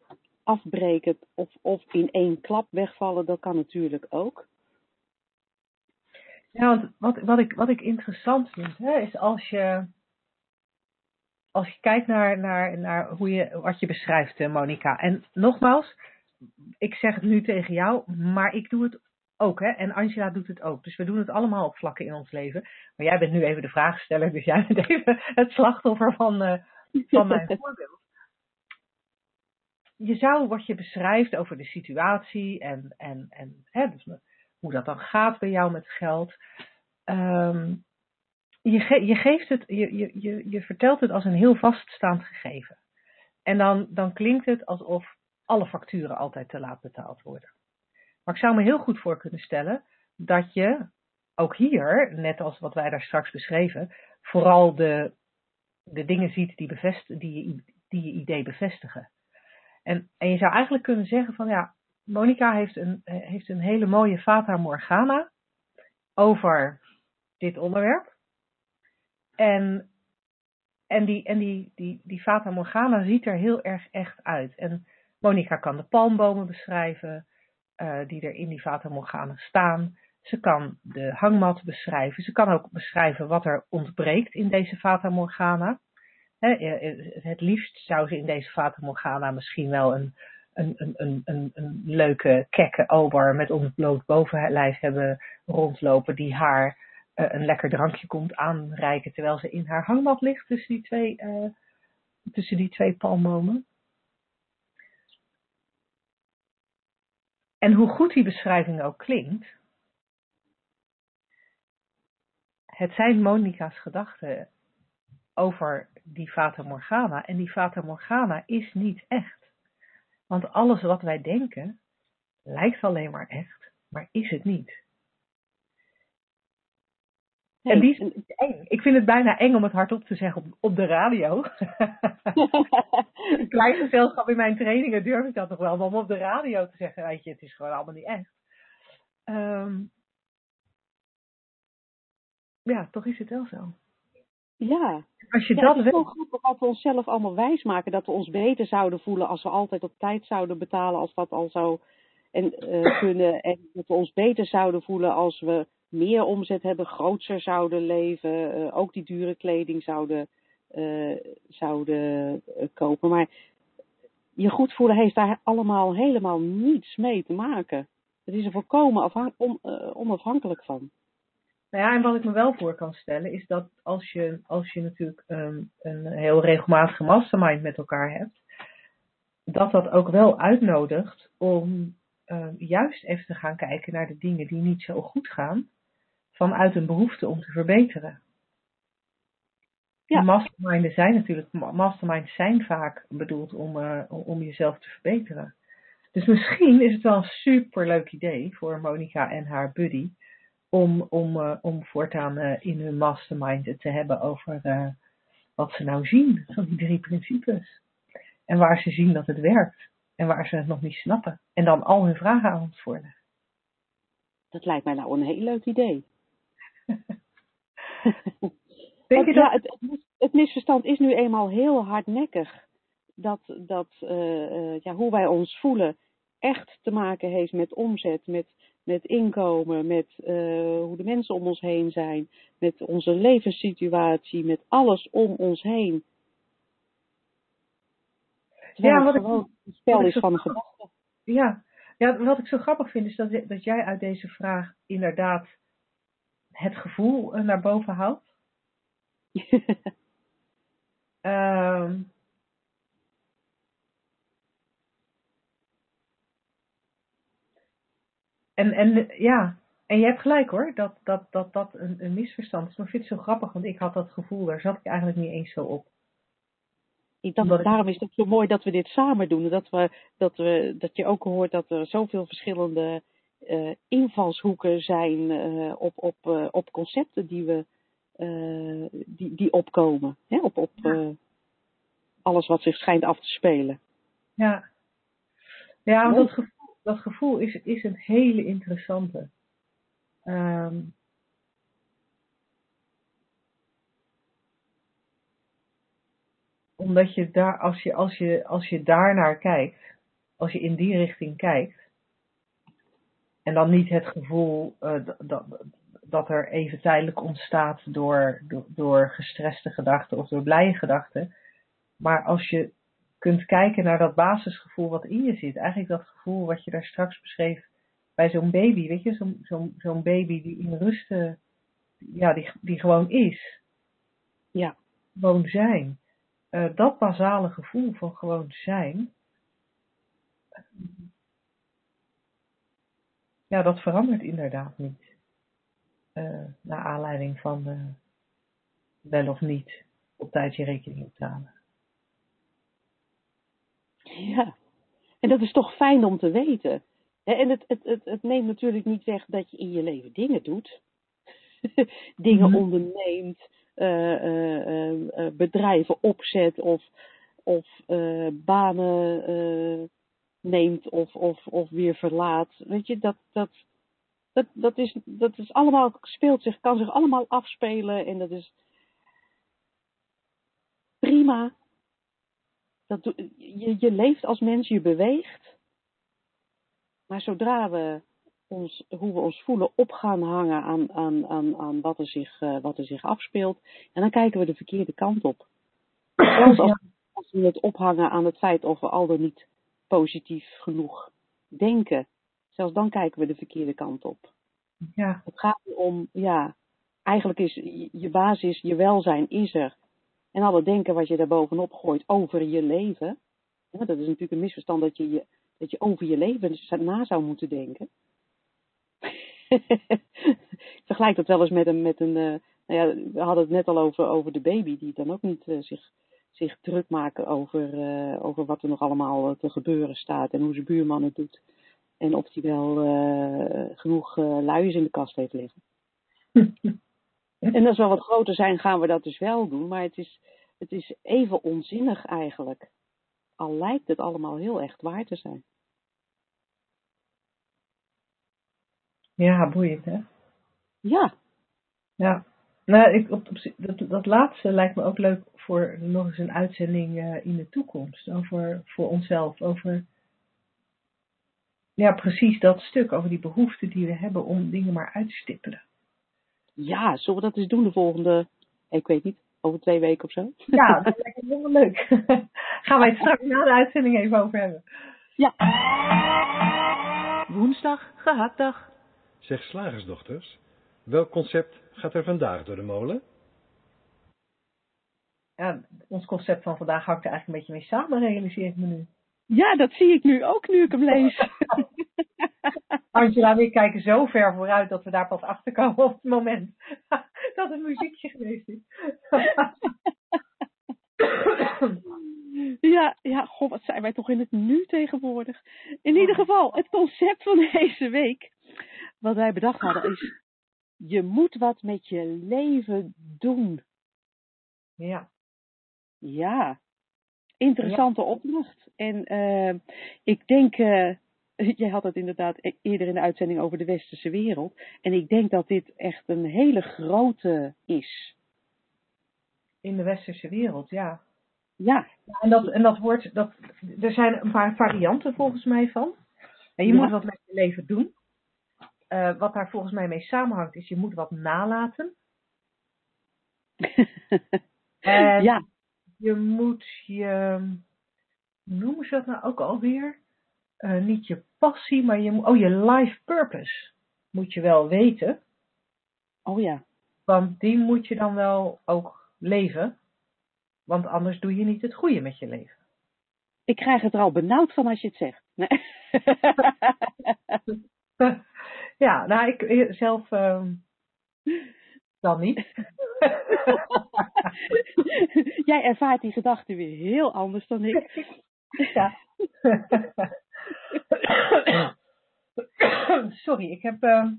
afbreken of, of in één klap wegvallen. Dat kan natuurlijk ook. Ja, want wat, wat, ik, wat ik interessant vind, hè, is als je, als je kijkt naar, naar, naar hoe je, wat je beschrijft, eh, Monica. En nogmaals, ik zeg het nu tegen jou, maar ik doe het ook. Hè? En Angela doet het ook. Dus we doen het allemaal op vlakken in ons leven. Maar jij bent nu even de vraagsteller, dus jij bent even het slachtoffer van, eh, van mijn voorbeeld. Je zou wat je beschrijft over de situatie en, en, en hè, dus hoe dat dan gaat bij jou met geld. ehm, je, ge- je, geeft het, je, je, je, je vertelt het als een heel vaststaand gegeven. En dan, dan klinkt het alsof alle facturen altijd te laat betaald worden. Maar ik zou me heel goed voor kunnen stellen dat je ook hier, net als wat wij daar straks beschreven, vooral de, de dingen ziet die, bevest, die, je, die je idee bevestigen. En, en je zou eigenlijk kunnen zeggen van ja, Monica heeft een, heeft een hele mooie Fata Morgana over dit onderwerp. En, en, die, en die, die, die Fata Morgana ziet er heel erg echt uit. En Monica kan de palmbomen beschrijven uh, die er in die Fata Morgana staan. Ze kan de hangmat beschrijven. Ze kan ook beschrijven wat er ontbreekt in deze Fata Morgana. He, het liefst zou ze in deze Fata Morgana misschien wel een, een, een, een, een, leuke, kekke ober met ontbloot bovenlijf hebben rondlopen die haar een lekker drankje komt aanreiken terwijl ze in haar hangmat ligt tussen die twee, uh, tussen die twee palmbomen. En hoe goed die beschrijving ook klinkt, het zijn Monica's gedachten over die Fata Morgana. En die Fata Morgana is niet echt. Want alles wat wij denken lijkt alleen maar echt, maar is het niet. En die is eng. Ik vind het bijna eng om het hardop te zeggen op, op de radio. Een klein gezelschap in mijn trainingen durf ik dat toch wel, maar om op de radio te zeggen, weet je, het is gewoon allemaal niet echt. Ehm, ja, toch is het wel zo. Ja. Als je ja, dat het is zo grappig dat we onszelf allemaal wijsmaken dat we ons beter zouden voelen als we altijd op tijd zouden betalen, als dat al zou en, eh, kunnen. En dat we ons beter zouden voelen als we meer omzet hebben, grootser zouden leven, eh, ook die dure kleding zouden, eh, zouden eh, kopen. Maar je goed voelen heeft daar allemaal helemaal niets mee te maken. Het is er volkomen afhan- on- onafhankelijk van. Nou ja, en wat ik me wel voor kan stellen is dat als je, als je natuurlijk ehm, een heel regelmatige mastermind met elkaar hebt, dat dat ook wel uitnodigt om ehm, juist even te gaan kijken naar de dingen die niet zo goed gaan, vanuit een behoefte om te verbeteren. Ja. Die Masterminden zijn natuurlijk, ma- masterminds zijn vaak bedoeld om, eh, om jezelf te verbeteren. Dus misschien is het wel een superleuk idee voor Monica en haar buddy om, om, eh, om voortaan eh, in hun mastermind het te hebben over wat ze nou zien van die drie principes. En waar ze zien dat het werkt. En waar ze het nog niet snappen. En dan al hun vragen aan ons voorleggen. Dat lijkt mij nou een heel leuk idee. Denk je ja, dat? het, het mis- het misverstand is nu eenmaal heel hardnekkig. Dat, dat eh, eh, ja, hoe wij ons voelen echt te maken heeft met omzet, met, met inkomen, met eh, hoe de mensen om ons heen zijn, met onze levenssituatie, met alles om ons heen. Terwijl Ja, het wat ik- gewoon een spel ik is van grappig- gedachten. Ja. ja, wat ik zo grappig vind is dat, dat jij uit deze vraag inderdaad het gevoel eh, naar boven haalt. Ehm, en, en ja, en je hebt gelijk hoor, dat dat, dat, dat een, een misverstand is. Maar ik vind het zo grappig, want ik had dat gevoel, daar zat ik eigenlijk niet eens zo op. Ik dacht, Omdat daarom is het zo mooi dat we dit samen doen. Dat, we, dat, we, dat je ook hoort dat er zoveel verschillende invalshoeken zijn eh, op, op, eh, op concepten die, we, eh, die, die opkomen. Hè? Op, op eh, alles wat zich schijnt af te spelen. Ja, ja want dat gevoel, dat gevoel is, is een hele interessante. Ehm, omdat je daar, als je, als je, als je daar naar kijkt, als je in die richting kijkt, en dan niet het gevoel eh, dat, dat, er even tijdelijk ontstaat door, door, door gestreste gedachten of door blije gedachten, maar als je kunt kijken naar dat basisgevoel wat in je zit, eigenlijk dat gevoel wat je daar straks beschreef bij zo'n baby, weet je, zo'n zo'n zo'n baby die in rust, eh, ja, die, die gewoon is, Ja, gewoon zijn. Eh, dat basale gevoel van gewoon zijn, ja, dat verandert inderdaad niet. Eh naar aanleiding van eh, wel of niet op tijd je rekening betalen. ja. En dat is toch fijn om te weten. En het, het, het, het neemt natuurlijk niet weg dat je in je leven dingen doet. dingen Mhm. onderneemt, eh, bedrijven opzet of, of banen neemt of, of, of weer verlaat. Weet je, dat, dat, dat, dat, is, dat is allemaal, speelt zich, kan zich allemaal afspelen en dat is prima. Dat, je, je leeft als mens, je beweegt. Maar zodra we ons, hoe we ons voelen op gaan hangen aan, aan, aan, aan wat, er zich, eh, wat er zich afspeelt, en dan kijken we de verkeerde kant op. Zelfs als, als we het ophangen aan het feit of we al dan niet positief genoeg denken, zelfs dan kijken we de verkeerde kant op. Ja, Het gaat om, ja, eigenlijk is je- basis, je welzijn is er. En alle denken wat je daar bovenop gooit over je leven. dat is natuurlijk een misverstand dat je, je, dat je over je leven na zou moeten denken. Ik vergelijk dat wel eens met een, met een eh, nou ja, we hadden het net al over, over de baby, die dan ook niet eh, zich, zich druk maken over, eh, over wat er nog allemaal eh, te gebeuren staat en hoe zijn buurman het doet. En of hij wel eh, genoeg luiers in de kast heeft liggen. En als we wat groter zijn, gaan we dat dus wel doen. Maar het is, het is even onzinnig eigenlijk. Al lijkt het allemaal heel echt waar te zijn. Ja, boeiend hè? Ja, Ja. Nou, ik, op, op, dat, dat laatste lijkt me ook leuk voor nog eens een uitzending eh, in de toekomst. Over voor onszelf. Over ja, precies dat stuk. Over die behoefte die we hebben om dingen maar uit te stippelen. ja, zullen we dat eens doen de volgende, ik weet niet, over twee weken of zo? Ja, dat lijkt me heel leuk. Gaan wij het straks na de uitzending even over hebben. Ja. Woensdag, gehaktdag. Zeg slagersdochters, welk concept gaat er vandaag door de molen? Ja, ons concept van vandaag hangt er eigenlijk een beetje mee samen, realiseer ik me nu. Ja, dat zie ik nu ook, nu ik hem lees. Angela en ik kijken zo ver vooruit dat we daar pas achter komen op het moment dat het muziekje geweest is. Ja, ja, goh, wat zijn wij toch in het nu tegenwoordig. In ieder geval, het concept van deze week, wat wij bedacht hadden, is: je moet wat met je leven doen. ja, Ja, interessante opdracht. En eh, ik denk, eh, jij had het inderdaad e- eerder in de uitzending over de westerse wereld. En ik denk dat dit echt een hele grote is. in de westerse wereld, ja. Ja, En dat, en dat woord, dat, er zijn een paar varianten volgens mij van. En je Ja. moet wat met je leven doen. Eh, wat daar volgens mij mee samenhangt, is je moet wat nalaten. En ja, je moet je, hoe noemen ze dat nou ook alweer? Eh, niet je passie, maar je, moet- oh, je life purpose moet je wel weten. oh ja. Want die moet je dan wel ook leven. Want anders doe je niet het goede met je leven. Ik krijg het er al benauwd van als je het zegt. Nee. ja, nou, ik eh, zelf ehm, dan niet. Jij ervaart die gedachte weer heel anders dan ik. ja. Sorry, ik heb, ehm,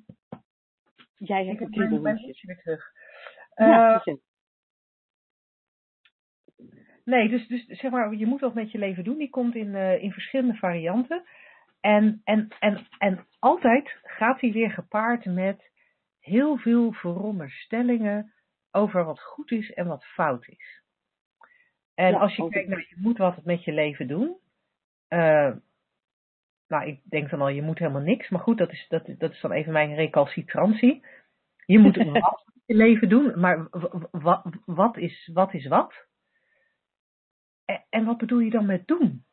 Jij ik hebt heb een mijn, mijn kriebelhoedje. hoedje weer terug. Ja, Eh. Nee, dus, dus zeg maar, je moet wat met je leven doen. Die komt in, eh, in verschillende varianten. En, en, en, en altijd gaat die weer gepaard met heel veel veronderstellingen over wat goed is en wat fout is. En Ja, als je kijkt naar je moet wat met je leven doen. eh, nou, ik denk dan al, je moet helemaal niks. Maar goed, dat is, dat, dat is dan even mijn recalcitrantie. Je moet wat met je leven doen, maar wat is wat? Is wat? En, en wat bedoel je dan met doen?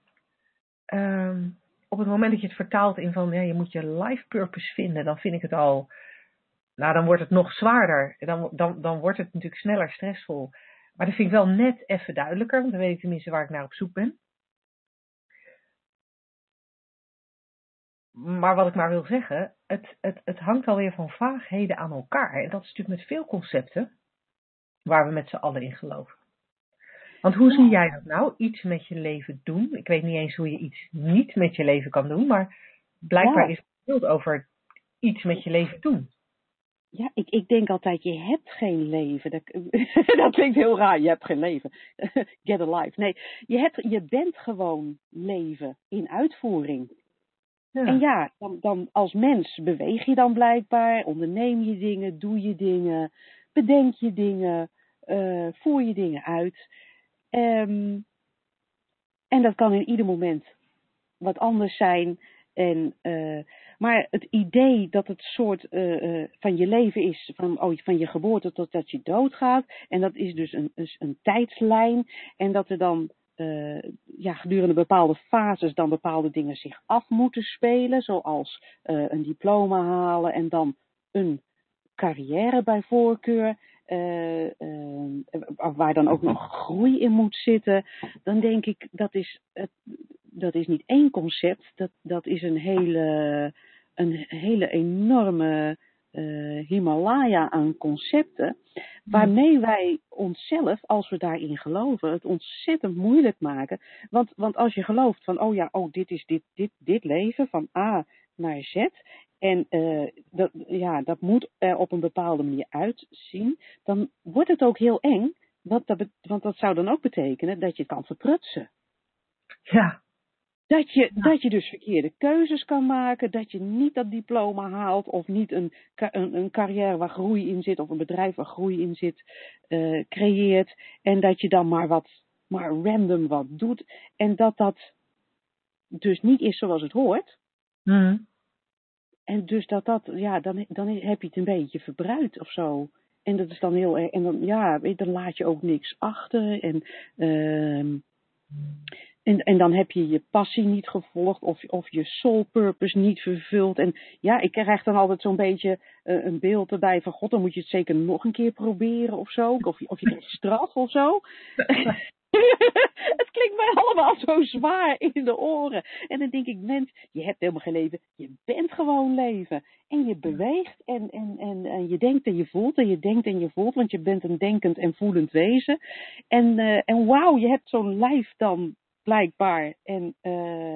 Ehm, op het moment dat je het vertaalt in van ja, je moet je life purpose vinden, dan vind ik het al. Nou, dan wordt het nog zwaarder. Dan, dan, dan wordt het natuurlijk sneller stressvol. Maar dat vind ik wel net even duidelijker, want dan weet ik tenminste waar ik naar op zoek ben. Maar wat ik maar wil zeggen, het, het, het hangt alweer van vaagheden aan elkaar. En dat is natuurlijk met veel concepten waar we met z'n allen in geloven. Want hoe zie jij dat nou? Iets met je leven doen. Ik weet niet eens hoe je iets niet met je leven kan doen, maar blijkbaar Ja. is het beeld over iets met je leven doen. Ja, ik, ik denk altijd, je hebt geen leven. Dat, dat klinkt heel raar, je hebt geen leven. Get a life. Nee, je, hebt, je bent gewoon leven in uitvoering. Ja. En ja, dan, dan als mens beweeg je dan blijkbaar, onderneem je dingen, doe je dingen, bedenk je dingen, eh, voer je dingen uit. Ehm, en dat kan in ieder moment wat anders zijn. En, eh, maar het idee dat het soort eh, eh, van je leven is, van, oh, van je geboorte tot dat je doodgaat. En dat is dus een, een, tijdslijn. En dat er dan ja, gedurende bepaalde fases dan bepaalde dingen zich af moeten spelen. Zoals een diploma halen en dan een carrière bij voorkeur. Eh, eh, waar dan ook nog groei in moet zitten. Dan denk ik dat is, het, dat is niet één concept. Dat, dat is een hele, een hele enorme eh, Himalaya aan concepten. Waarmee wij onszelf, als we daarin geloven, het ontzettend moeilijk maken. Want, want als je gelooft van, oh ja, oh, dit is dit, dit, dit leven, van A naar Z. En eh, dat, ja, dat moet er op een bepaalde manier uitzien. Dan wordt het ook heel eng. Want dat, want dat zou dan ook betekenen dat je kan verprutsen. Ja, Dat je, dat je dus verkeerde keuzes kan maken, dat je niet dat diploma haalt of niet een, een, een carrière waar groei in zit of een bedrijf waar groei in zit eh, creëert en dat je dan maar wat, maar random wat doet en dat dat dus niet is zoals het hoort. Hm. En dus dat dat, ja, dan, dan heb je het een beetje verbruikt of zo. En dat is dan heel erg, en dan, ja, dan laat je ook niks achter. En, ehm, en, en dan heb je je passie niet gevolgd of, of je soul purpose niet vervuld. En ja, ik krijg dan altijd zo'n beetje eh, een beeld erbij van, god, dan moet je het zeker nog een keer proberen of zo. Of, je- of je krijgt straf of zo. het klinkt mij allemaal zo zwaar in de oren. En dan denk ik, mens, je hebt helemaal geen leven. Je bent gewoon leven. En je beweegt en, en, en, en je denkt en je voelt en je denkt en je voelt. Want je bent een denkend en voelend wezen. En, eh, en wauw, je hebt zo'n lijf dan blijkbaar. En eh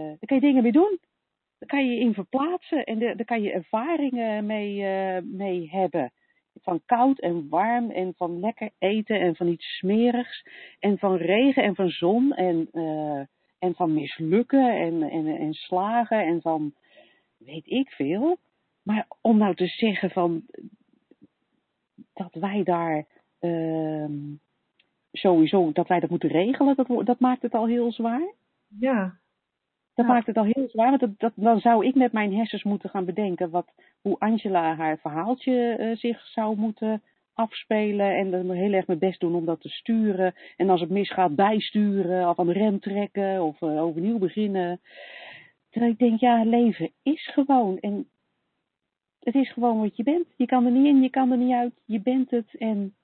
daar kan je dingen mee doen. Daar kan je je in verplaatsen en daar kan je ervaringen mee, eh, mee hebben. Van koud en warm en van lekker eten en van iets smerigs. En van regen en van zon en, eh, en van mislukken en, en, en slagen en van weet ik veel. Maar om nou te zeggen van dat wij daar ehm, sowieso, dat wij dat moeten regelen, dat, dat maakt het al heel zwaar. ja, Dat Ja. maakt het al heel zwaar, want dat, dat, dan zou ik met mijn hersens moeten gaan bedenken wat, hoe Angela haar verhaaltje eh, zich zou moeten afspelen. En dan heel erg mijn best doen om dat te sturen. En als het misgaat, bijsturen of aan de rem trekken of eh, overnieuw beginnen. Terwijl ik denk, ja, leven is gewoon. En het is gewoon wat je bent. Je kan er niet in, je kan er niet uit. Je bent het en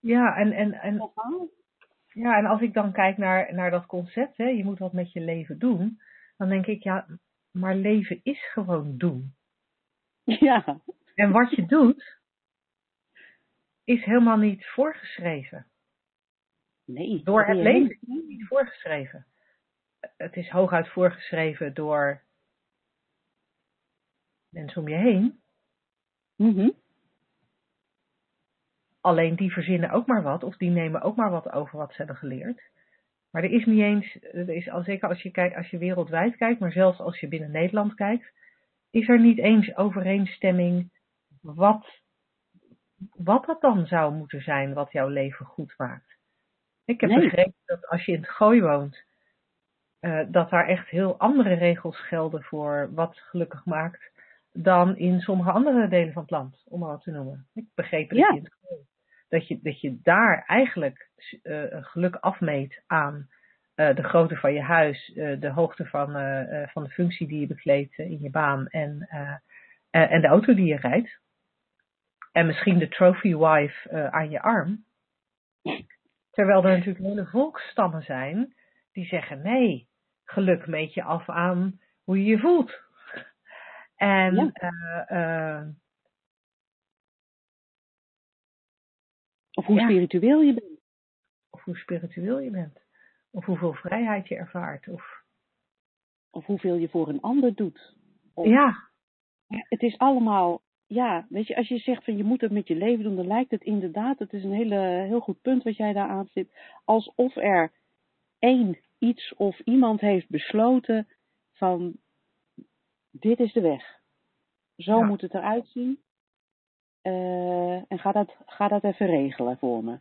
ja en, en, en. Ja, en als ik dan kijk naar, naar dat concept, hè, je moet wat met je leven doen, dan denk ik, ja, maar leven is gewoon doen. Ja, En wat je doet, is helemaal niet voorgeschreven. nee. Door het leven is niet voorgeschreven. Het is hooguit voorgeschreven door mensen om je heen. Mhm. Alleen die verzinnen ook maar wat, of die nemen ook maar wat over wat ze hebben geleerd. Maar er is niet eens, er is, al zeker als je, kijkt, als je wereldwijd kijkt, maar zelfs als je binnen Nederland kijkt, is er niet eens overeenstemming wat, wat dat dan zou moeten zijn wat jouw leven goed maakt. Ik heb Nee. begrepen dat als je in het gooi woont, eh, dat daar echt heel andere regels gelden voor wat gelukkig maakt dan in sommige andere delen van het land, om maar wat te noemen. Ik begreep dat Ja. je in het gooi dat je, dat je daar eigenlijk eh, een geluk afmeet aan eh, de grootte van je huis, eh, de hoogte van, eh, eh, van de functie die je bekleedt eh, in je baan en, eh, eh, en de auto die je rijdt. En misschien de trophy wife eh, aan je arm. Terwijl er natuurlijk hele volksstammen zijn die zeggen nee, geluk meet je af aan hoe je je voelt. En Ja. Of hoe Ja. spiritueel je bent. of hoe spiritueel je bent. Of hoeveel vrijheid je ervaart. Of, Of hoeveel je voor een ander doet. Of- ja, Het is allemaal, ja, weet je, als je zegt van je moet het met je leven doen, dan lijkt het inderdaad, het is een hele, heel goed punt wat jij daar aanstipt, alsof er één iets of iemand heeft besloten van dit is de weg. Zo Ja. moet het eruit zien. Eh, en ga dat, ga dat even regelen voor me.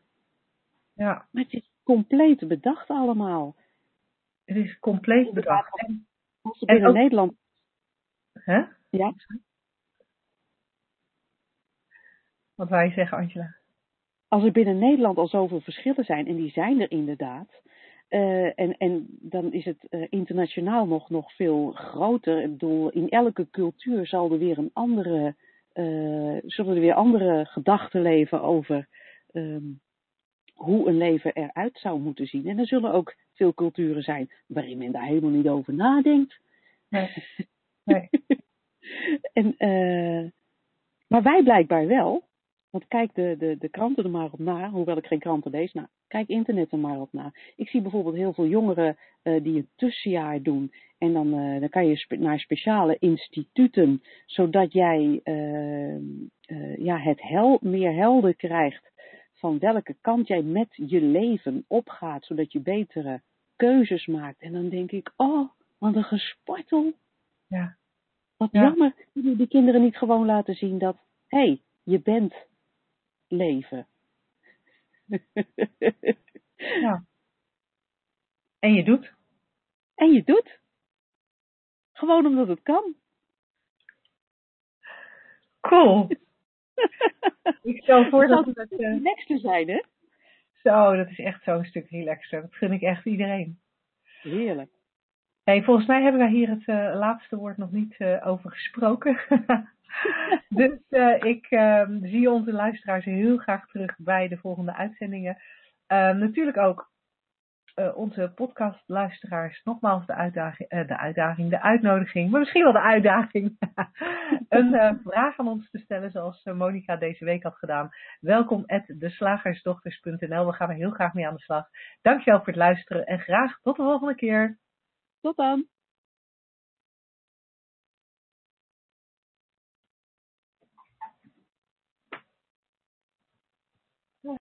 ja, Maar het is compleet bedacht allemaal. het is compleet bedacht. En, Als we En binnen ook- Nederland hè? Ja. Wat je zeggen, Angela? als er binnen Nederland al zoveel verschillen zijn, en die zijn er inderdaad, eh, en, en dan is het eh, internationaal nog, nog veel groter. Ik bedoel, in elke cultuur zal er weer een andere, zullen er weer andere gedachten leven over ehm, hoe een leven eruit zou moeten zien. En er zullen ook veel culturen zijn waarin men daar helemaal niet over nadenkt. Nee. Nee. en, eh, maar wij blijkbaar wel. Want kijk de, de, de kranten er maar op na, hoewel ik geen kranten lees. Nou, kijk internet er maar op na. Ik zie bijvoorbeeld heel veel jongeren uh, die een tussenjaar doen. En dan, uh, dan kan je spe naar speciale instituten, zodat jij uh, ja, het hel meer helder krijgt van welke kant jij met je leven opgaat, zodat je betere keuzes maakt. En dan denk ik, oh, wat een gespartel. Ja. Wat ja. jammer dat die kinderen niet gewoon laten zien dat, hé, hey, je bent leven. ja. En je doet. En je doet. Gewoon omdat het kan. Cool. ik stel voor dat, dat het... Uh... relaxter zijn, hè? Zo, dat is echt zo'n stuk relaxer. Dat gun ik echt iedereen. Heerlijk. Hey, volgens mij hebben wij hier het uh, laatste woord nog niet uh, over gesproken. dus uh, ik zie onze luisteraars heel graag terug bij de volgende uitzendingen. natuurlijk ook onze podcastluisteraars. Nogmaals de uitdaging, de uitdaging, de uitnodiging, maar misschien wel de uitdaging. een vraag aan ons te stellen zoals Monica deze week had gedaan. Welkom at deslagersdochters.nl. We gaan er heel graag mee aan de slag. Dankjewel voor het luisteren en graag tot de volgende keer. Tot dan!